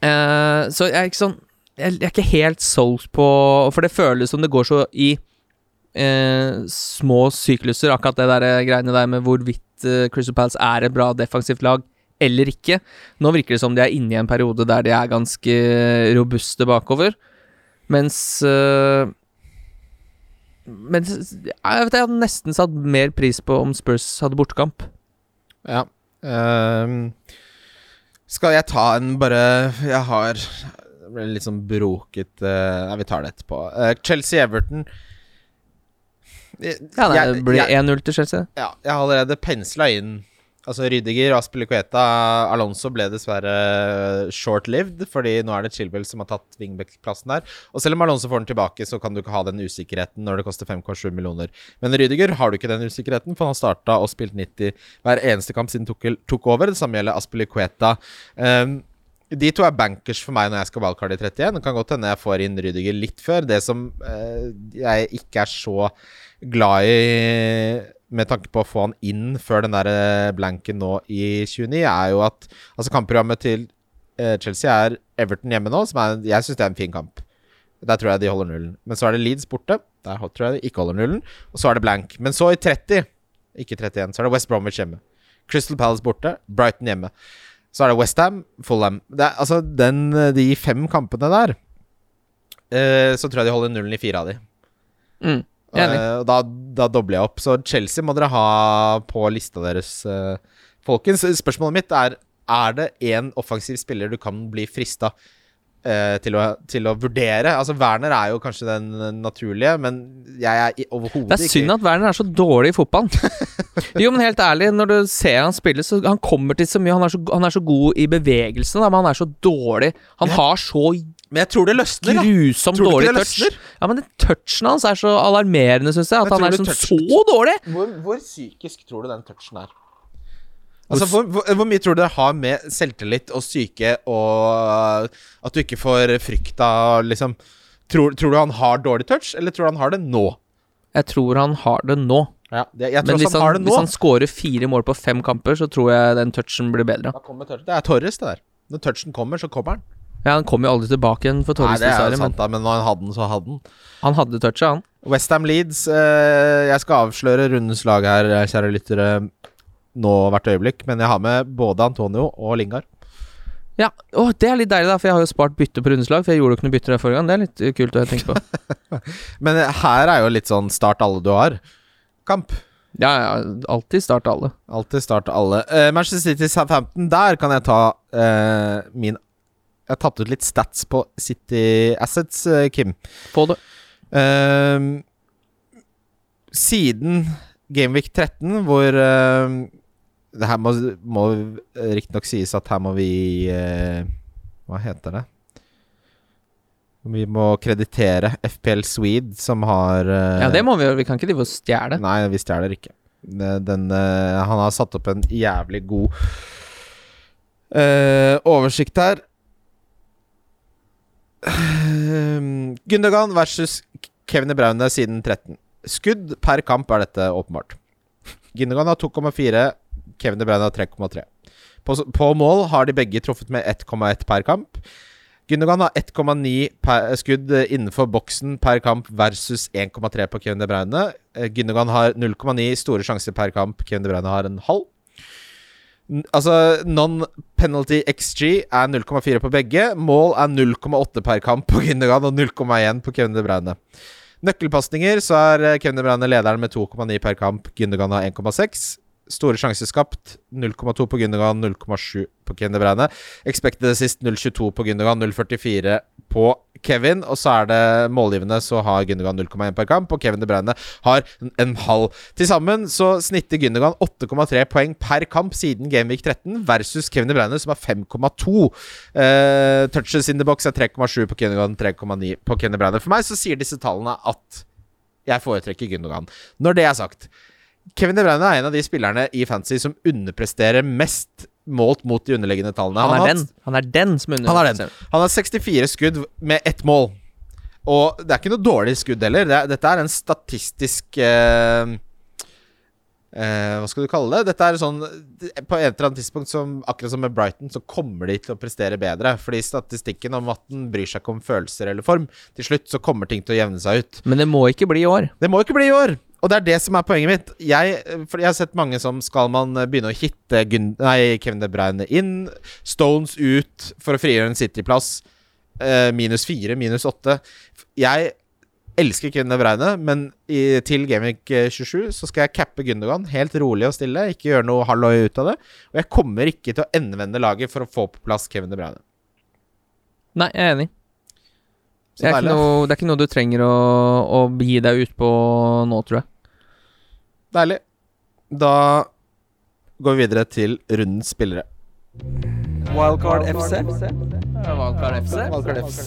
eh, Så jeg er ikke sånn Jeg, jeg er ikke helt solgt på For det føles som det går så i eh, små sykluser, akkurat det der eh, greiene der med hvorvidt eh, Crystal Palace er et bra defensivt lag eller ikke. Nå virker det som de er inne i en periode der de er ganske robuste bakover, mens eh, Mens jeg, vet, jeg hadde nesten satt mer pris på om Spurs hadde bortekamp. Ja. Um, skal jeg ta en bare Jeg har ble litt sånn broket eh, Nei, vi tar det etterpå. Uh, Chelsea-Everton Ja, nei, Jeg- det blir 1-0 til Chelsea. Ja, jeg har allerede pensla inn Altså Rydiger, Aspilicueta, Alonso ble dessverre short-lived, fordi nå er det Chilwell som har tatt wingback-plassen der. Og selv om Alonso får den tilbake, så kan du ikke ha den usikkerheten når det koster 5,7 millioner. Men Rydiger har du ikke den usikkerheten, for han har starta og spilt 90 hver eneste kamp siden Tukkel tok over. Det samme gjelder Aspilicueta. Um, de to er bankers for meg når jeg skal wildcard i 31. Det kan godt hende jeg får inn Rydiger litt før. Det som uh, jeg ikke er så glad i med tanke på å få han inn før den der eh, blanken nå i 29, er jo at altså kampprogrammet til eh, Chelsea er Everton hjemme nå, som er, jeg syns det er en fin kamp. Der tror jeg de holder nullen. Men så er det Leeds borte. Der tror jeg de ikke holder nullen. Og så er det blank. Men så i 30, ikke 31, så er det West Bromwich hjemme. Crystal Palace borte. Brighton hjemme. Så er det Westham, Fulham. Det er, altså den, de fem kampene der, eh, så tror jeg de holder nullen i fire av de. Mm. Eh, da, da dobler jeg opp. Så Chelsea må dere ha på lista deres, eh, folkens. Spørsmålet mitt er Er det én offensiv spiller du kan bli frista eh, til, å, til å vurdere? Altså Werner er jo kanskje den naturlige, men jeg er overhodet ikke Det er synd at Werner er så dårlig i fotball. (laughs) jo, men helt ærlig, når du ser han spille, så han kommer til så mye. Han er så, han er så god i bevegelsene, men han er så dårlig. Han har så Men jeg tror det løsner. grusomt Tror dårlig det touch. Ja, men den touchen hans er så alarmerende, syns jeg. At Men han er sånn så dårlig. Hvor, hvor psykisk tror du den touchen er? Altså, hvor, hvor, hvor mye tror du det har med selvtillit og syke og at du ikke får frykta, liksom tror, tror du han har dårlig touch, eller tror du han har det nå? Jeg tror han har det nå. Ja, det, jeg tror Men hvis han, han, nå. hvis han scorer fire mål på fem kamper, så tror jeg den touchen blir bedre. Da. Det er Torres, det der. Når touchen kommer, så kommer han. Ja, Han kom jo aldri tilbake igjen for Nei, det er dessverre, jo men sant, da, men når han hadde den, så hadde den. han hadde touchet, han. Westham Leeds. Eh, jeg skal avsløre rundens lag her, kjære lyttere, nå hvert øyeblikk. Men jeg har med både Antonio og Lingard. Ja, Åh, Det er litt deilig, da, for jeg har jo spart bytte på rundeslag. For jeg gjorde jo ikke noe bytte der forrige gang. Det er litt uh, kult å tenke på. (laughs) Men her er jo litt sånn start alle du har. Kamp. Ja, ja, alltid start alle. Alltid start alle. Eh, Manchester City Southampton, der kan jeg ta eh, min Jeg har tatt ut litt stats på City Assets, eh, Kim. Få det. Uh, siden Gameweek 13, hvor uh, Det her må, må riktignok sies at her må vi uh, Hva heter det? Vi må kreditere FPL Swede, som har eh, Ja, det må vi gjøre. Vi kan ikke drive og stjele. Nei, vi stjeler ikke. Den, den, han har satt opp en jævlig god oversikt her. Uh, Gundogan versus Kevin Braune siden 13. Skudd per kamp er dette åpenbart. Gundogan har 2,4, Kevin Braune har 3,3. På, på mål har de begge truffet med 1,1 per kamp. Gundogan har 1,9 skudd eh, innenfor boksen per kamp versus 1,3 på Kevin De Bruyne. Eh, Gundogan har 0,9 store sjanser per kamp. Kevin De Bruyne har en halv. Altså, non-penalty XG er 0,4 på begge. Mål er 0,8 per kamp på Gündogan og 0,1 på Kevin De Bruyne. Nøkkelpasninger så er eh, Kevin De Bruyne lederen med 2,9 per kamp. Gündogan har 1,6. Store sjanser skapt 0,2 på Gündogan, 0,7 på Kevin De Bruyne. Expected sist 0,22 på Gündogan, 0,44 på Kevin. Og så er det målgivende, så har Gündogan 0,1 per kamp, og Kevin De Bruyne har en- halv. Til sammen så snitter Gündogan 8,3 poeng per kamp siden Gameweek 13, versus Kevin De Bruyne, som har 5,2. Eh, touches in the box er 3,7 på Gündogan, 3,9 på Kevin De Bruyne. For meg så sier disse tallene at jeg foretrekker Gündogan. Når det er sagt Kevin De Bruyne er en av de spillerne i fantasy som underpresterer mest målt mot de underliggende tallene. Han har er den. Han er den som underpresterer. Han. Han har 64 skudd med ett mål. Og det er ikke noe dårlig skudd heller. Det dette er en statistisk eh, eh, Hva skal du kalle det? Dette er sånn På et eller annet tidspunkt, som, akkurat som med Brighton, så kommer de til å prestere bedre. Fordi statistikken om at den bryr seg ikke om følelser eller form, til slutt så kommer ting til å jevne seg ut. Men det må ikke bli i år. Det må ikke bli i år. Og det er det som er poenget mitt. Jeg, jeg har sett mange som skal man begynne å hitte Gun nei, Kevin De Bruyne inn, Stones ut for å frigjøre en City-plass. Uh, minus fire, minus åtte. Jeg elsker Kevin De Bruyne, men i, til Gameweek 27 så skal jeg cappe Gundogan helt rolig og stille. Ikke gjøre noe halloi ut av det. Og jeg kommer ikke til å endevende laget for å få på plass Kevin De Bruyne. Nei, jeg er enig. Så Det er, ikke noe, det er ikke noe du trenger å, å gi deg ut på nå, tror jeg. Deilig. Da går vi videre til rundens spillere. Wildcard FC. Wildcard FC. Rundens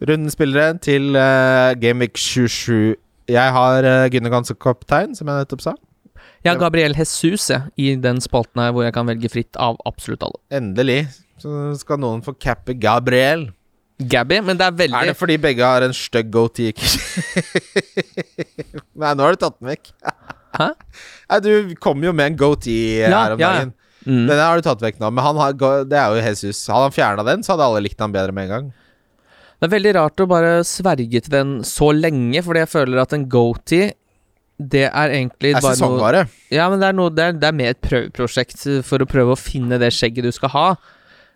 spillere til uh, Gameweek 27. Jeg har uh, Gundogan som kaptein, som jeg nettopp sa. Jeg har Gabriel Jesus jeg, i den spalten her hvor jeg kan velge fritt av absolutt alle. Endelig. Så skal noen få cappe Gabriel. Gabby, men det er veldig Er det fordi begge har en stygg goatee? (laughs) Nei, nå har du tatt den vekk. Hæ? Nei, du kom jo med en goatee Ja, her om ja, ja. dagen. mm. Den har du tatt vekk nå. Men han har, det er jo Jesus. Hadde han fjerna den, så hadde alle likt han bedre med en gang. Det er veldig rart å bare sverge til den så lenge, fordi jeg føler at en goatee det er egentlig Det er bare noe sesongvare. Ja, men det er, noe, det, er, det er mer et prøveprosjekt for å prøve å finne det skjegget du skal ha.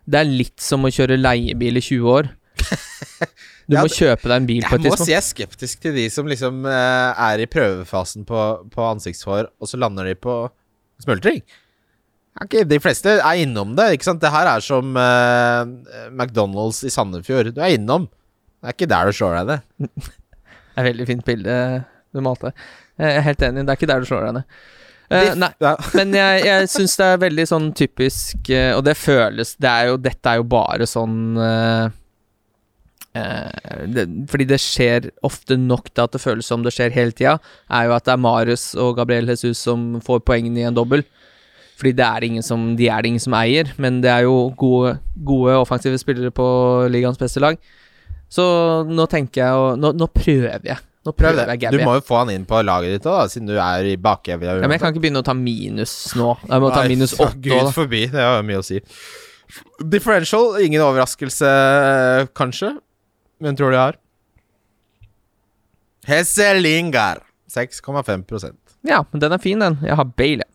Det er litt som å kjøre leiebil i 20 år. (laughs) Du må kjøpe deg en bil på Jeg må si jeg er skeptisk til de som liksom eh, er i prøvefasen på, på ansiktshår, og så lander de på smultring. Ok, de fleste er innom det. ikke sant? Det her er som uh, McDonald's i Sandefjord. Du er innom. Det er ikke der du slår deg ned. (laughs) Det er et veldig fint bilde du malte. Jeg er helt enig, det er ikke der du slår deg ned. Uh, nei, (laughs) men jeg, jeg syns det er veldig sånn typisk uh, Og det føles det er jo, Dette er jo bare sånn uh, det, Fordi det skjer ofte nok til at det føles som det skjer hele tida, er jo at det er Marius og Gabriel Jesus som får poengene i en dobbel. Fordi det er ingen som, de er det ingen som eier, men det er jo gode, gode offensive spillere på ligaens beste lag. Så nå tenker jeg å Nå, nå prøver jeg. Nå prøver jeg Gabby. Du må jo få han inn på laget ditt òg, siden du er i bakevja. Ja, men jeg kan ikke begynne å ta minus nå. Jeg må ta Nei, minus åtte Gud forbi. Det har mye å si. Differential, ingen overraskelse, kanskje. Men tror du jeg har? Hesselingar. 6,5% Ja, men den er fin, den. Jeg har Bale.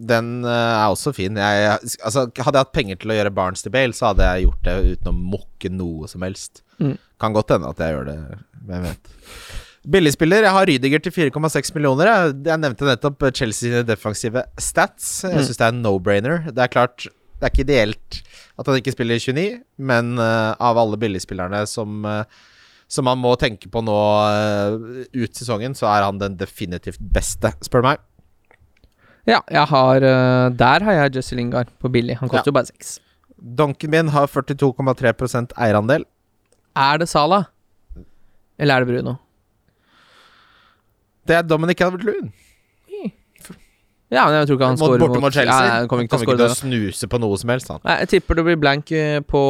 Den eh, er også fin. Jeg, altså, hadde jeg hatt penger til å gjøre Barnes til Bale, så hadde jeg gjort det uten å mokke noe som helst. Mm. Kan godt hende at jeg gjør det. Hvem vet. Billigspiller. Jeg har Rydiger til 4,6 millioner. Jeg, nevnte nettopp Chelsea sine defensive stats. Jeg Mm. syns det er en no-brainer. Det er klart, det er ikke ideelt at han ikke spiller i 29, men uh, av alle billigspillerne som uh, som man må tenke på nå uh, ut sesongen, så er han den definitivt beste, spør du meg. Ja, jeg har eh, Der har jeg Jesse Lingard på billig. Han koster jo bare seks. Donken min har 42,3% eierandel. Er det Sala? Eller er det Bruno? Det er Dominic Calvert-Lewin. Ja, men jeg tror ikke han Mot- scorer Borte mot Chelsea. Ja, kommer ikke kommer til å snuse på noe som helst. Han. Nei, jeg tipper det blir blank eh, på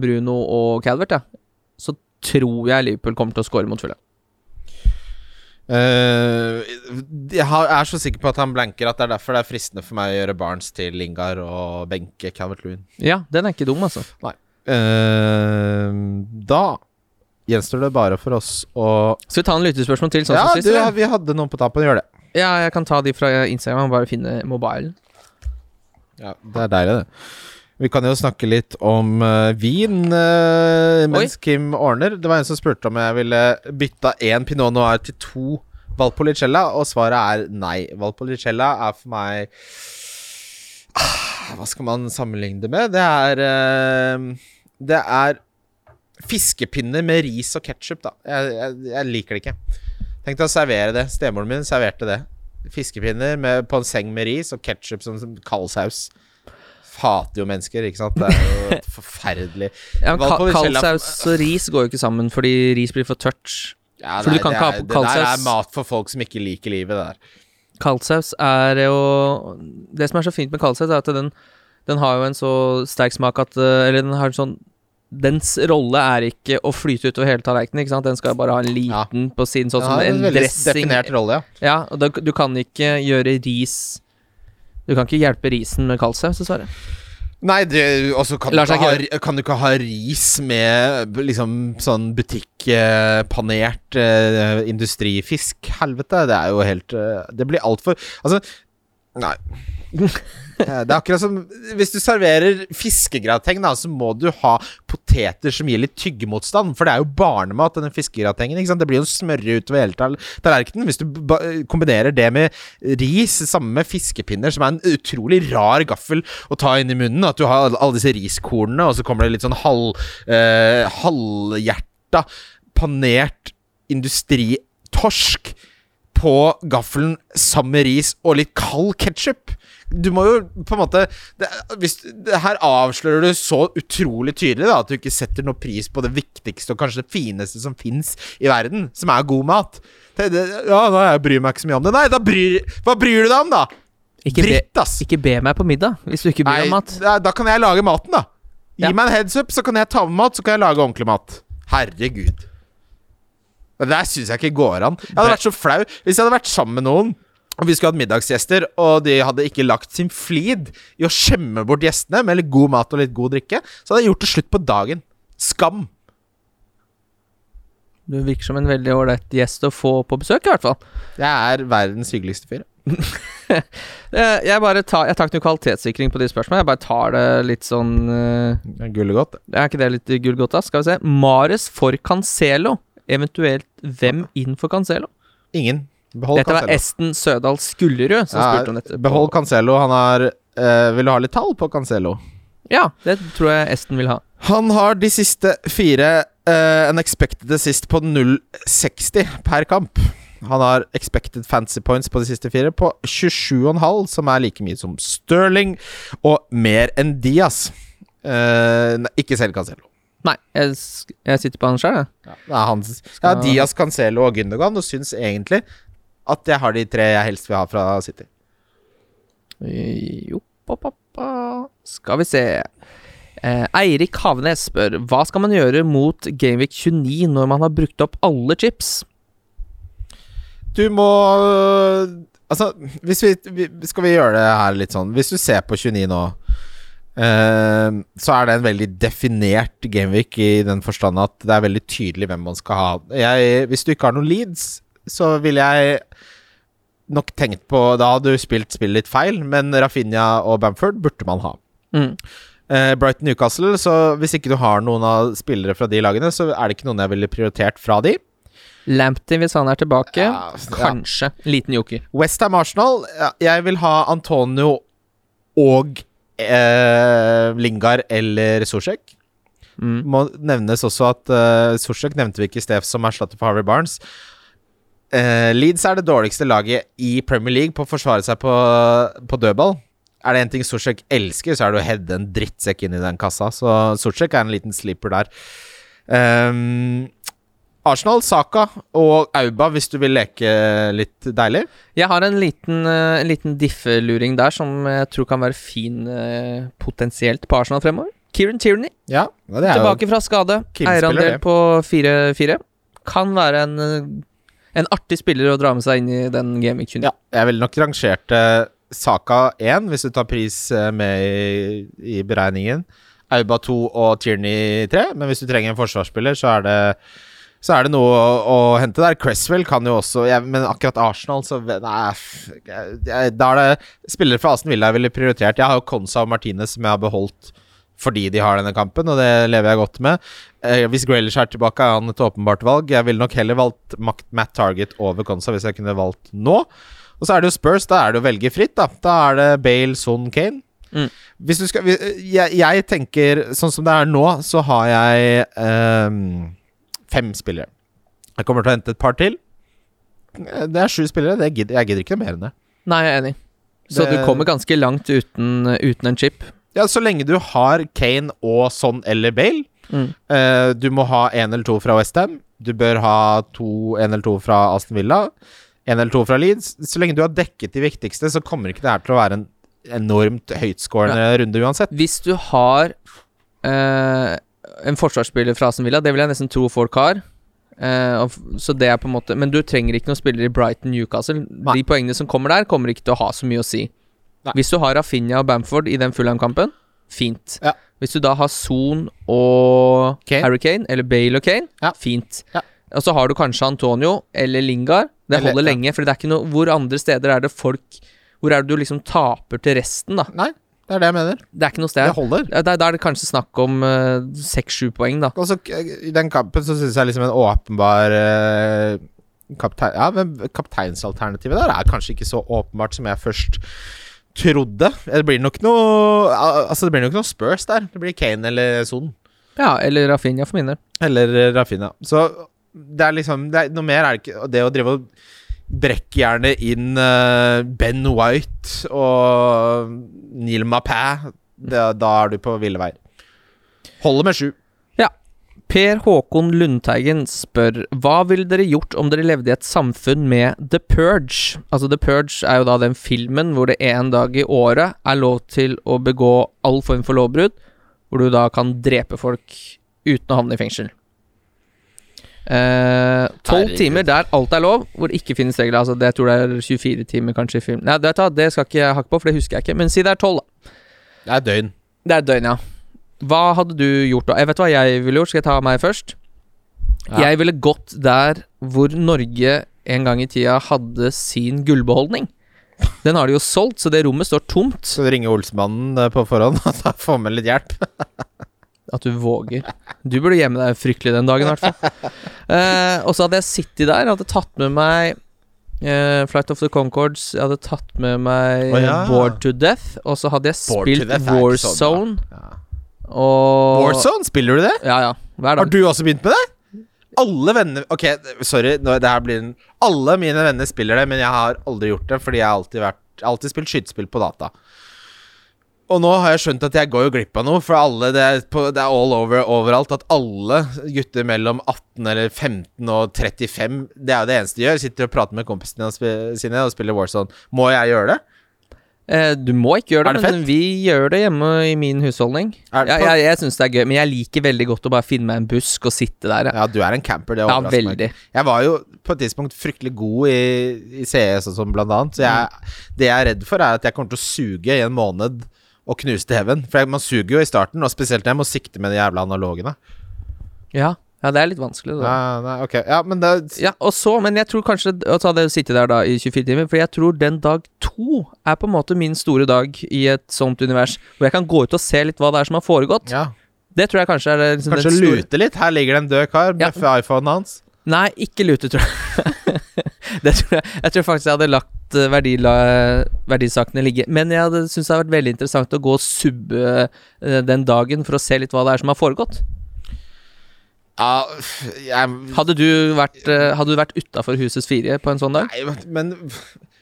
Bruno og Calvert, ja. Så tror jeg Liverpool kommer til å score mot Fulham. Eh, jeg er så sikker på at han blanker at det er derfor det er fristende for meg å gjøre Barnes til Lingard og benke Calvert-Lewin. Ja, den er ikke dum, altså. Eh, da gjenstår det bare for oss å Skal vi ta en lyttespørsmål til, sånn Ja, som sist? du, vi hadde noen på tappen. Gjør det. Ja, jeg kan ta de fra Instagram. Bare finne mobilen. Ja, det er deilig, det. Vi kan jo snakke litt om uh, vin uh, mens Kim ordner. Det var en som spurte om jeg ville bytta én Pinot Noir til to Valpolicella, og svaret er nei. Valpolicella er for meg ah, Hva skal man sammenligne det med? Det er uh, Det er fiskepinner med ris og ketsjup, da. Jeg, jeg, jeg liker det ikke. Tenk deg å servere det. Stemoren min serverte det. Fiskepinner med, på en seng med ris og ketsjup som, som kaldsaus. Hater jo mennesker, ikke sant. Det er jo (laughs) forferdelig. Ja, men ka- Kaldsaus og ris går jo ikke sammen, fordi ris blir for tørt. Ja, nei, kan det er- Det der er mat for folk som ikke liker livet. Det der. Kaldsaus er jo Det som er så fint med kaldsaus, er at den, den har jo en så sterk smak at eh, Eller den har en sånn Dens rolle er ikke å flyte utover hele tallerkenen. ikke sant? Den skal bare ha en liten på siden, sånn som en en dressing. definert rolle, ja. Ja, og da, du kan ikke gjøre ris Du kan ikke hjelpe risen med kaldsaus, dessverre. Nei, det, også kan, du ikke ha, kan du ikke ha ris med liksom sånn butikkpanert eh, industrifisk? Helvete, det er jo helt eh, Det blir altfor Altså, nei. Eh, Det er akkurat som Hvis du serverer fiskegrateng, da, så må du ha poteter som gir litt tyggemotstand. For det er jo barnemat, denne fiskegratengen. Det blir jo smørre utover hele tal- tallerkenen. Hvis du kombinerer det med ris, sammen med fiskepinner, som er en utrolig rar gaffel å ta inn i munnen, at du har alle disse riskornene, og så kommer det litt sånn halv, eh, halvhjerta panert industritorsk på gaffelen sammen med ris og litt kald ketsjup. Du må jo på en måte det, hvis, det Her avslører du så utrolig tydelig da at du ikke setter noe pris på det viktigste og kanskje det fineste som fins i verden, som er god mat. Det, det, ja, nei, jeg bryr meg ikke så mye om det. Nei, da bryr Hva bryr du deg om, da? Ikke be, Dritt, ass! ikke be meg på middag hvis du ikke bryr deg om mat. da, da kan jeg lage maten, da. Gi Ja. meg en heads up, så kan jeg ta med mat, så kan jeg lage ordentlig mat. Herregud. Det der syns jeg ikke går an. Jeg hadde vært så flau hvis jeg hadde vært sammen med noen, og vi skulle hatt middagsgjester, og de hadde ikke lagt sin flid i å skjemme bort gjestene med litt god mat og litt god drikke, så hadde jeg gjort det slutt på dagen. Skam. Du virker som en veldig ålreit gjest å få på besøk, i hvert fall. Jeg er verdens hyggeligste fyr. (laughs) Eh, Jeg bare tar Jeg tar ikke noe kvalitetssikring på de spørsmålene. Jeg bare tar det litt sånn uh, Det er Er ikke det litt gullgodt, da? Skal vi se. Mares for Cancelo. Eventuelt hvem inn for Cancelo? Ingen. Behold Dette var Cancelo. Esten Sødal Skullerud som Ja, spurte om dette. Behold Cancelo. Han har eh, Vil du ha litt tall på Cancelo? Ja, det tror jeg Esten vil ha. Han har de siste fire eh, en expected assist på 0,60 per kamp. Han har expected fancy points på de siste fire på 27,5, som er like mye som Sterling, og mer enn Diaz. Uh, nei, ikke selv Cancelo. Nei, jeg, jeg sitter på han sjøl, jeg. Ja, er ja, Diaz, Cancelo og Gündogan, og syns egentlig at jeg har de tre jeg helst vil ha fra City. Jo, pappa, pa, pa. Skal vi se. Eh, Eirik Havnes spør Hva skal man gjøre mot Gameweek 29 når man har brukt opp alle chips? Du må øh, Altså, hvis vi, vi Skal vi gjøre det her litt sånn Hvis du ser på 29 nå eh, Så er det en veldig definert gameweek i den forstand at det er veldig tydelig hvem man skal ha. Jeg, hvis du ikke har noen leads, så ville jeg nok tenkt på Da hadde du spilt spillet litt feil, men Rafinha og Bamford burde man ha. Mm. Eh, Brighton Newcastle, så hvis ikke du har noen av spillere fra de lagene, så er det ikke noen jeg ville prioritert fra de. Lamptey, hvis han er tilbake. Ja, ja. Kanskje. Liten joker. Westham Arsenal Jeg vil ha Antonio og eh, Lingard eller Sosjek Mm. Må nevnes også at uh, Sosek nevnte vi ikke i sted som erstatter for Harvey Barnes. Eh, Leeds er det dårligste laget i Premier League på å forsvare seg på, på dødball. Er det en ting Sosek elsker, så er det å heade en drittsekk inn i den kassa. Så Sosek er en liten sleeper der. Um, Arsenal, Saka og Auba, hvis du vil leke litt deilig. Jeg har en liten, uh, liten diffeluring der som jeg tror kan være fin uh, potensielt på Arsenal fremover. Kieran Tierney, Ja, tilbake fra skade. Eierandel på 4-4. Kan være en, en artig spiller å dra med seg inn i den Gameweek 29. Ja, jeg ville nok rangert eh, Saka 1, hvis du tar pris eh, med i, i beregningen. Auba 2 og Tierney 3, men hvis du trenger en forsvarsspiller, så er det så er det noe å, å hente der. Cresswell kan jo også jeg, Men akkurat Arsenal, så Nei, da er det spillere fra Asen Villa jeg ville prioritert. Jeg har jo Konsa og Martinez som jeg har beholdt fordi de har denne kampen, og det lever jeg godt med. Eh, hvis Grealish er tilbake, er han et åpenbart valg. Jeg ville nok heller valgt Matt Target over Konsa hvis jeg kunne valgt nå. Og så er det jo Spurs, da er det å velge fritt, da. Da er det Bale, Son, Kane. Mm. Hvis du skal vi- jeg, jeg tenker Sånn som det er nå, så har jeg eh, fem spillere. Jeg kommer til å hente et par til. Eh, Det er sju spillere. Det gidder, jeg gidder ikke mer enn det. Nei, jeg er enig. Så Det- du kommer ganske langt uten, uten en chip. Ja, Så lenge du har Kane og Son eller Bale. Mm. Eh, du må ha én eller to fra Westham. Du bør ha to, én eller to fra Aston Villa. Én eller to fra Leeds. Så lenge du har dekket de viktigste, så kommer ikke det her til å være en enormt høytskårende runde uansett. Hvis du har eh, en forsvarsspiller fra Aston Villa, det vil jeg nesten tro folk har. Uh, så det er på en måte Men du trenger ikke noen spillere i Brighton Newcastle. Nei. De poengene som kommer der, kommer ikke til å ha så mye å si. Nei. Hvis du har Rafinha og Bamford i den Fulham-kampen, fint. Ja. Hvis du da har Son og Kane. Harry Kane, eller Bale og Kane, Ja. fint. Ja. Og så har du kanskje Antonio eller Lingard. Det Eller- holder ja. lenge, for det er ikke noe Hvor andre steder er det folk Hvor er det du liksom taper til resten, da? Nei, det er det jeg mener. Det er ikke noe sted. Det holder. Da, da er det kanskje snakk om seks-sju poeng, da. Også, I den kampen så syns jeg liksom en åpenbar uh, kaptein, Ja, men kapteinsalternativet der er kanskje ikke så åpenbart som jeg først trodde. Det blir nok noe Altså, det blir nok noe Spurs der. Det blir Kane eller Son. Ja, eller Rafinha for min del. Eller eh, Rafinha. Så det er liksom det er, Noe mer er det ikke. Det å drive og brekke gjerne inn uh, Ben White og Neil Mapæ, da er du på ville veier. Holder med sju. Per Håkon Lundteigen spør Hva ville dere gjort om dere levde i et samfunn med The Purge? Altså The Purge er jo da den filmen hvor det en dag i året er lov til å begå all form for lovbrudd, hvor du da kan drepe folk uten å havne i fengsel. Eh, Tolv Herregud. timer der alt er lov, hvor det ikke finnes regler. Altså det jeg tror det er 24 timer kanskje i film. Nei, det, det skal ikke jeg hakke på, for det husker jeg ikke. Men si det er tolv, da. Det er døgn. Det er døgn, ja. Hva hadde du gjort da? Jeg vet hva jeg ville gjort. Skal jeg ta meg først? Ja. Jeg ville gått der hvor Norge en gang i tida hadde sin gullbeholdning. Den har de jo solgt, så det rommet står tomt. Skal du ringe Olsmannen eh, på forhånd (laughs) og få med litt hjelp? (laughs) At du våger. Du burde gjemme deg fryktelig den dagen, i hvert fall. (laughs) Eh, og så hadde jeg sittet der, hadde tatt med meg eh, Flight of the Concords, jeg hadde tatt med meg oh, ja. Board to Death, og så hadde jeg Bored spilt er sånn, Warzone. Ja. Og Warzone, spiller du det? Ja, ja. Hver dag Har du også begynt med det? Alle venner Ok, sorry, nå, det her blir en Alle mine venner spiller det, men jeg har aldri gjort det fordi jeg har alltid vært alltid spilt skytespill på data. Og nå har jeg skjønt at jeg går jo glipp av noe, for alle det er, på, det er all over overalt. At alle gutter mellom 18 eller 15 og 35 Det er jo det eneste de gjør. Sitter og prater med kompisene sine og spiller Warzone. Må jeg gjøre det? Eh, du må ikke gjøre det, det men vi gjør det hjemme i min husholdning. Ja, jeg jeg syns det er gøy, men jeg liker veldig godt å bare finne meg en busk og sitte der. Ja, Ja, du er en camper. Det ja overrasker meg. Jeg var jo på et tidspunkt fryktelig god i, i CS og sånn, blant annet. Så jeg, det jeg er redd for, er at jeg kommer til å suge i en måned og knuse til heaven. For jeg, man suger jo i starten, og spesielt når jeg må sikte med de jævla analogene. Ja, ja det er litt vanskelig. Da. Ja, nei, ok. Ja, men det Ja, og så, men jeg tror kanskje å ta det å sitte der da i 24 timer, for jeg tror den dag to er på en måte min store dag i et sånt univers, hvor jeg kan gå ut og se litt hva det er som har foregått. Ja. Det tror jeg kanskje er det, liksom, Kanskje den store- lute litt. Her ligger det en død kar Ja. iPhonen hans. Nei, ikke lute, tror jeg. (laughs) det tror jeg. Jeg tror faktisk jeg hadde lagt eh, verdila, verdisakene ligge. Men jeg hadde syntes det hadde vært veldig interessant å gå og subbe eh, den dagen for å se litt hva det er som har foregått. Jeg Hadde du vært, uh, hadde du vært utafor husets fire på en sånn dag? Nei, men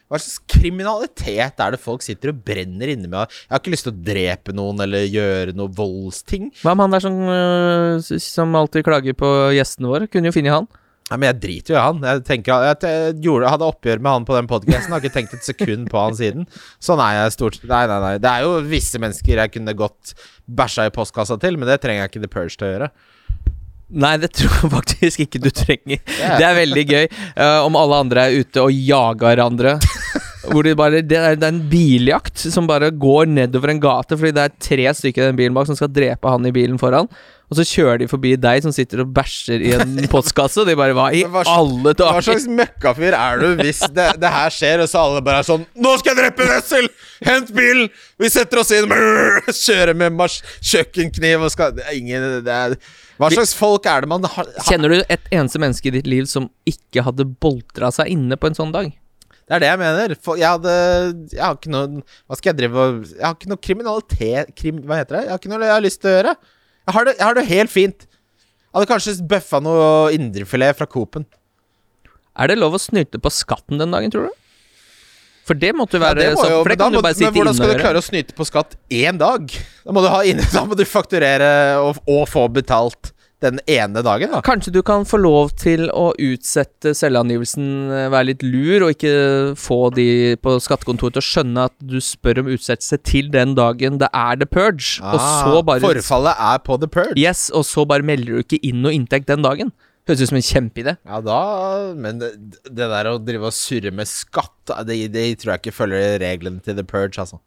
hva slags kriminalitet er det folk sitter og brenner inne med? Jeg har ikke lyst til å drepe noen eller gjøre noe voldsting. Hva med han der som, eh, som alltid klager på gjestene våre? Kunne jo funnet han. Nei, men jeg driter jo i han. Jeg tenker Jeg, jeg gjorde, hadde oppgjør med han på den podcasten. Har ikke tenkt et sekund på han siden. Sånn er jeg stort Nei, nei, nei. Det er jo visse mennesker jeg kunne godt bæsja i postkassa til, men det trenger jeg ikke The Purge til å gjøre. Nei, det tror jeg (laughs) faktisk ikke du trenger. Det er veldig gøy uh, om alle andre er ute og jager andre. Hvor det, bare, det, er, det er en biljakt som bare går nedover en gate fordi det er tre stykker i den bilen bak som skal drepe han i bilen foran. Og så kjører de forbi deg som sitter og bæsjer i en (laughs) postkasse, og de bare Hva i hva slags- dager? Hva slags møkkafyr er du hvis det, det her skjer, og så alle bare er sånn Nå skal jeg drepe Wessel! Hent bilen! Vi setter oss inn! Brrr, (laughs) Kjører med mars kjøkkenkniv og skal ingen, det er, Hva slags folk er det man har? har Kjenner du et eneste menneske i ditt liv som ikke hadde boltra seg inne på en sånn dag? Det er det jeg mener. For jeg hadde Jeg har ikke noe Hva skal jeg drive og Jeg har ikke noe kriminalitet krim, Hva heter det? Jeg har ikke noe jeg har lyst til å gjøre. Jeg har det, jeg har det helt fint. Jeg hadde kanskje bøffa noe indrefilet fra Coop-en. Er det lov å snylte på skatten den dagen, tror du? For det måtte jo Ja, være det må sånn, jo- det men må- Men hvordan skal du klare å snyte på skatt én dag? Da må du, ha inne, da må du fakturere og, og få betalt den ene dagen, da. Kanskje du kan få lov til å utsette selvangivelsen, eh, være litt lur, og ikke få de på skattekontoret til å skjønne at du spør om utsettelse til den dagen det er the purge, og så bare Ah, Forfallet er på the purge. Yes, og så bare melder du ikke inn noe inntekt den dagen. Høres ut som en kjempeidé. Ja, da Men det, det der å drive og surre med skatt, det, det tror jeg ikke følger reglene til the purge, altså.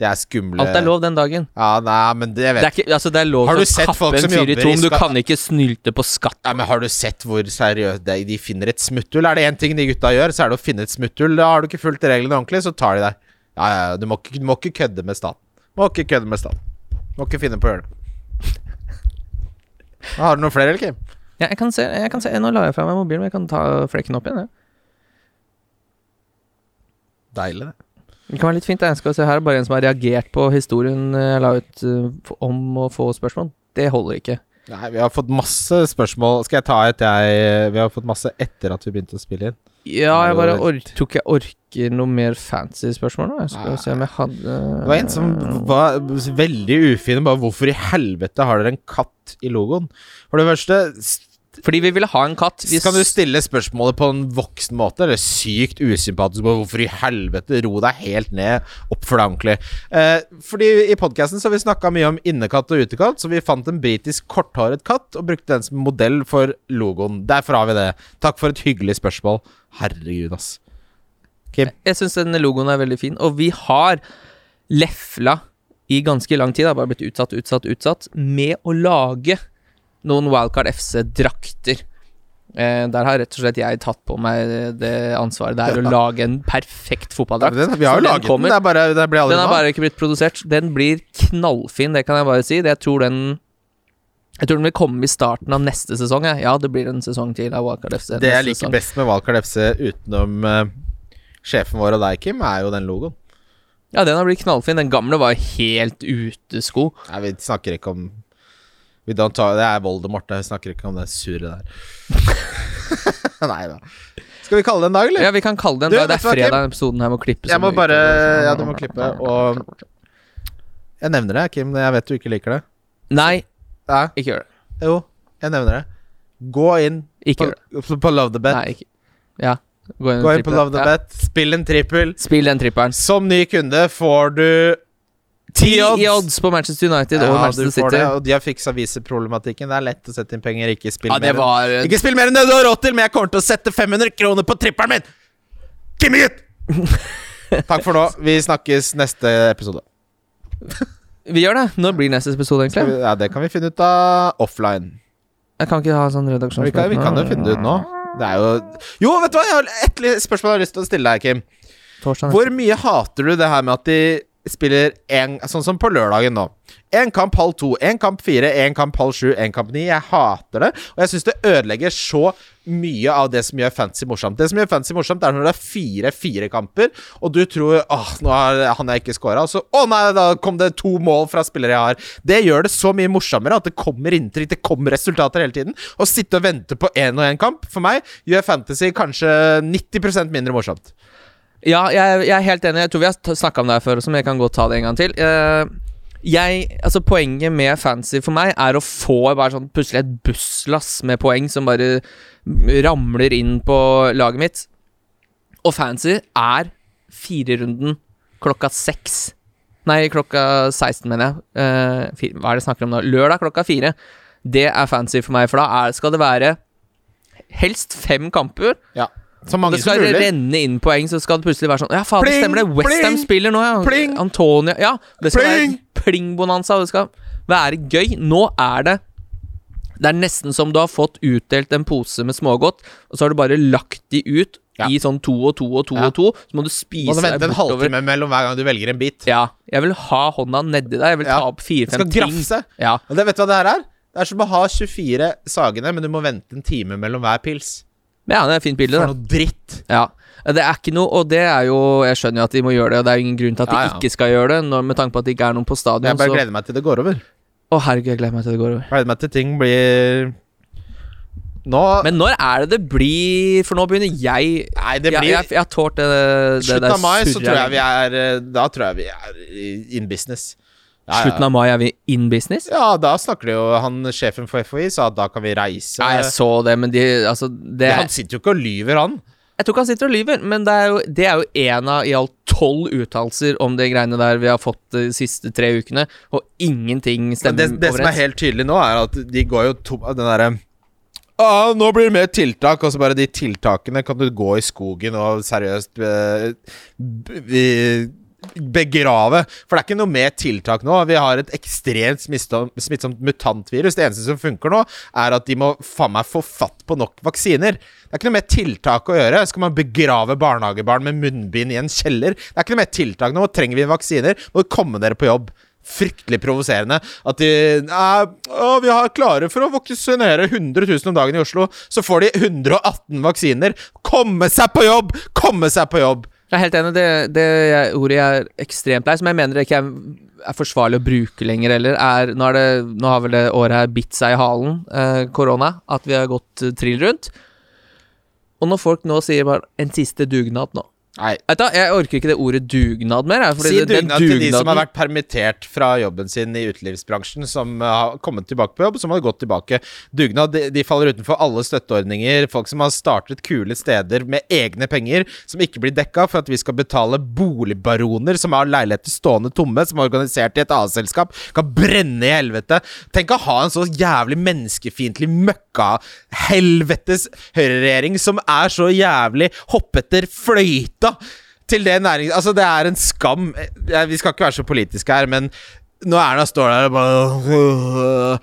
Det er skumle Alt er lov den dagen. Ja, nei, men det Det er, ikke, altså det er lov Har du sett folk som jobber i men du kan ikke snylte på skatt. Ja, men Har du sett hvor seriøst de, de finner et smutthull? Er det én ting de gutta gjør, så er det å finne et smutthull. Da har du ikke fulgt reglene ordentlig, så tar de deg. Ja, ja, du må du må ikke kødde med staten. Må ikke kødde med staten. Må ikke finne på å gjøre det. (laughs) Har du noen flere, eller, Kim? Ja, jeg kan se, jeg kan se Nå la jeg fra meg mobilen, men jeg kan ta flekken opp igjen. Ja. Deilig, det. Det kan være litt fint. Jeg skal se her er bare en som har reagert på historien jeg la ut eh, om å få spørsmål. Det holder ikke. Nei, vi har fått masse spørsmål. Skal jeg ta et, jeg Vi har fått masse etter at vi begynte å spille inn. Ja, jeg bare ork, ikke jeg orker noe mer fancy spørsmål nå. Jeg skal se om jeg hadde Det var en som var veldig ufin. Bare hvorfor i helvete har dere en katt i logoen? For det første Fordi vi ville ha en katt. Vi Kan du stille spørsmålet på en voksen måte, eller sykt usympatisk hvorfor i helvete? Ro deg helt ned, oppfør deg ordentlig. Eh, fordi i podkasten har vi snakka mye om innekatt og utekatt, så vi fant en britisk korthåret katt og brukte den som modell for logoen. Derfor har vi det. Takk for et hyggelig spørsmål. Herregud, ass. Kim? Jeg syns denne logoen er veldig fin, og vi har lefla i ganske lang tid, det har bare blitt utsatt, utsatt, utsatt, med å lage noen Wildcard FC-drakter. Eh, der har rett og slett jeg tatt på meg det ansvaret det er å lage en perfekt fotballdrakt. Ja, vi har jo laget den den, det er bare Det blir aldri Den har bare ikke blitt produsert. Den blir knallfin, det kan jeg bare si. Jeg tror den Jeg tror den vil komme i starten av neste sesong. jeg. Ja, det blir en sesong til av Wildcard FC. Det jeg liker sesong. best med Wildcard FC utenom uh, sjefen vår og deg, Kim, er jo den logoen. Ja, den har blitt knallfin. Den gamle var helt utesko. Nei, vi snakker ikke om Talk, Det er Voldemort, jeg snakker ikke om det surret der. (laughs) Nei da. Skal vi kalle det en dag, eller? Ja, vi kan kalle det en Du, dag. Det er Kim? fredag. Episoden her må klippes. Jeg må bare. Ja, du må klippe, og Jeg nevner det, Kim. Jeg vet du ikke liker det. Nei, Ja, ikke gjør det. jo, jeg nevner det. Gå inn Ikke på, på Love the Bet. Nei, ikke Ja. Gå inn, Gå inn på. Love the Ja. Bet, spill en trippel. Spill den trippelen. Som ny kunde får du Ti i odds på Manchester United Ja, Manchester du får City. det, og de har fiksa viseproblematikken. Det er lett å sette inn penger, ikke spill Ja, mer. var Ikke spill mer enn det du har råd til, men jeg kommer til å sette 500 kroner på trippelen min! Kimmy it! (laughs) Takk for nå. Vi snakkes neste episode. (laughs) Vi gjør det. Når blir neste episode, egentlig? vi- Ja, Det kan vi finne ut av offline. Jeg kan ikke ha sånn redaksjonsmøte. Vi kan, vi kan jo finne det ut nå. Det er jo Jo, vet du hva! Jeg har et spørsmål jeg har lyst til å stille deg, Kim. Hvor mye hater du det her med at de spiller en, sånn som på lørdagen nå? Én kamp halv to, én kamp fire, én kamp halv sju, én kamp ni. Jeg hater det. Og jeg syns det ødelegger så mye av det som gjør fancy morsomt. Det som gjør fancy morsomt, er når det er fire-fire kamper, og du tror åh, nå har han jeg ikke scora, og så å nei, da kom det to mål fra spillere jeg har. Det gjør det så mye morsommere at det kommer inntrykk, det kommer resultater hele tiden. Å sitte og vente på én og én kamp, for meg, gjør fantasy kanskje 90% mindre morsomt. Ja, jeg, jeg er helt enig. Jeg tror vi har snakka om det her før, som jeg kan godt ta det en gang til. Eh, jeg, altså Poenget med fancy for meg er å få bare sånn plutselig et busslass med poeng som bare ramler inn på laget mitt. Og fancy er firerunden klokka seks. Nei, klokka 16, mener jeg. Eh, hva er det jeg snakker om nå? Lørdag klokka fire. Det er fancy for meg, for da er, skal det være helst fem kamper. Ja. Så mange Det som skal mulig. renne inn poeng, så skal det plutselig være sånn Ja, faen, det stemmer det. Westham spiller nå, ja. pling. Antonia Ja, det skal Pling. være pling-bonanza. Det skal være gøy. Nå er det Det er nesten som du har fått utdelt en pose med smågodt, og så har du bare lagt de ut Ja. i sånn to og to og to Ja. og to. Så må du spise du vente en halvtime mellom hver gang du velger en bit. Ja. Jeg vil ha hånda nedi deg. Jeg vil ta opp fire-fem ting. grafse. Ja. Og det, vet du hva det her er? Det er som å ha 24 sagene, men du må vente en time mellom hver pils. Men ja, det er et fint bilde, For det. noe dritt. Ja. Det er ikke noe Og det er jo Jeg skjønner jo at de må gjøre det, og det er jo ingen grunn til at de Ja, ja. ikke skal gjøre det, når, med tanke på at det ikke er noen på stadion. Jeg bare så gleder meg til det går over. Å, herregud, jeg gleder meg til det går over. Gleder meg til ting blir Nå Men når er det det blir For nå begynner jeg Nei, det blir jeg, har tålt det, det Slutten der av mai så tror jeg vi er eh, Da tror jeg vi er in business. Ja, Slutten av mai er vi in business? Ja, da snakker de jo Han sjefen for FHI sa at da kan vi reise. Nei, jeg så det, men de Altså, det han sitter jo ikke og lyver, han. Jeg tror ikke han sitter og lyver, men det er jo, det er jo en av i alt tolv uttalelser om de greiene der vi har fått de siste tre ukene, og ingenting stemmer overens. det, det som er helt tydelig nå, er at de går jo tom den derre ah, nå blir det mer tiltak, og så bare de tiltakene kan du gå i skogen og seriøst eh, vi- begrave. For det er ikke noe mer tiltak nå. Vi har et ekstremt smittsomt, mutantvirus. Det eneste som funker nå, er at de må faen meg få fatt på nok vaksiner. Det er ikke noe mer tiltak å gjøre. Skal man begrave barnehagebarn med munnbind i en kjeller? Det er ikke noe mer tiltak nå. Trenger vi vaksiner, må vi komme dere på jobb. Fryktelig provoserende at de eh, å, Vi er klare for å vaksinere 100 000 om dagen i Oslo. Så får de 118 vaksiner. Komme seg på jobb! Komme seg på jobb! Jeg er helt enig. Det, det ordet jeg er ekstremt lei, som jeg mener ikke er, er forsvarlig å bruke lenger heller, er nå, er det, nå har vel det året her bitt seg i halen, eh, korona, at vi har gått eh, trill rundt. Og når folk nå sier bare 'en siste dugnad' nå Nei. Du, Jeg orker ikke det ordet dugnad mer. fordi Si dugnad til de som har vært permittert fra jobben sin i utelivsbransjen, som uh, har kommet tilbake på jobb, som har gått tilbake. Dugnad de, de faller utenfor alle støtteordninger. Folk som har startet kule steder med egne penger, som ikke blir dekka for at vi skal betale boligbaroner som har leiligheter stående tomme, som er organisert i et A-selskap, kan brenne i helvete. Tenk å ha en så jævlig menneskefiendtlig møkka-helvetes høyreregjering som er så jævlig hoppetter fløyta til det nærings... Altså, det er en skam. Vi skal ikke være så politiske her, men når Erna står der og bare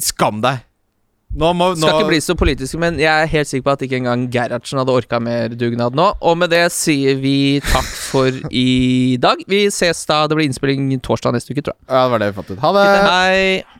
Skam deg. Nå må nå, Skal ikke bli så politiske, men jeg er helt sikker på at ikke engang Gerhardsen hadde orka mer dugnad nå. Og med det sier vi takk for i dag. Vi ses da det blir innspilling torsdag neste uke, tror jeg. Ja, det var det vi fant ut. Ha det. Hei.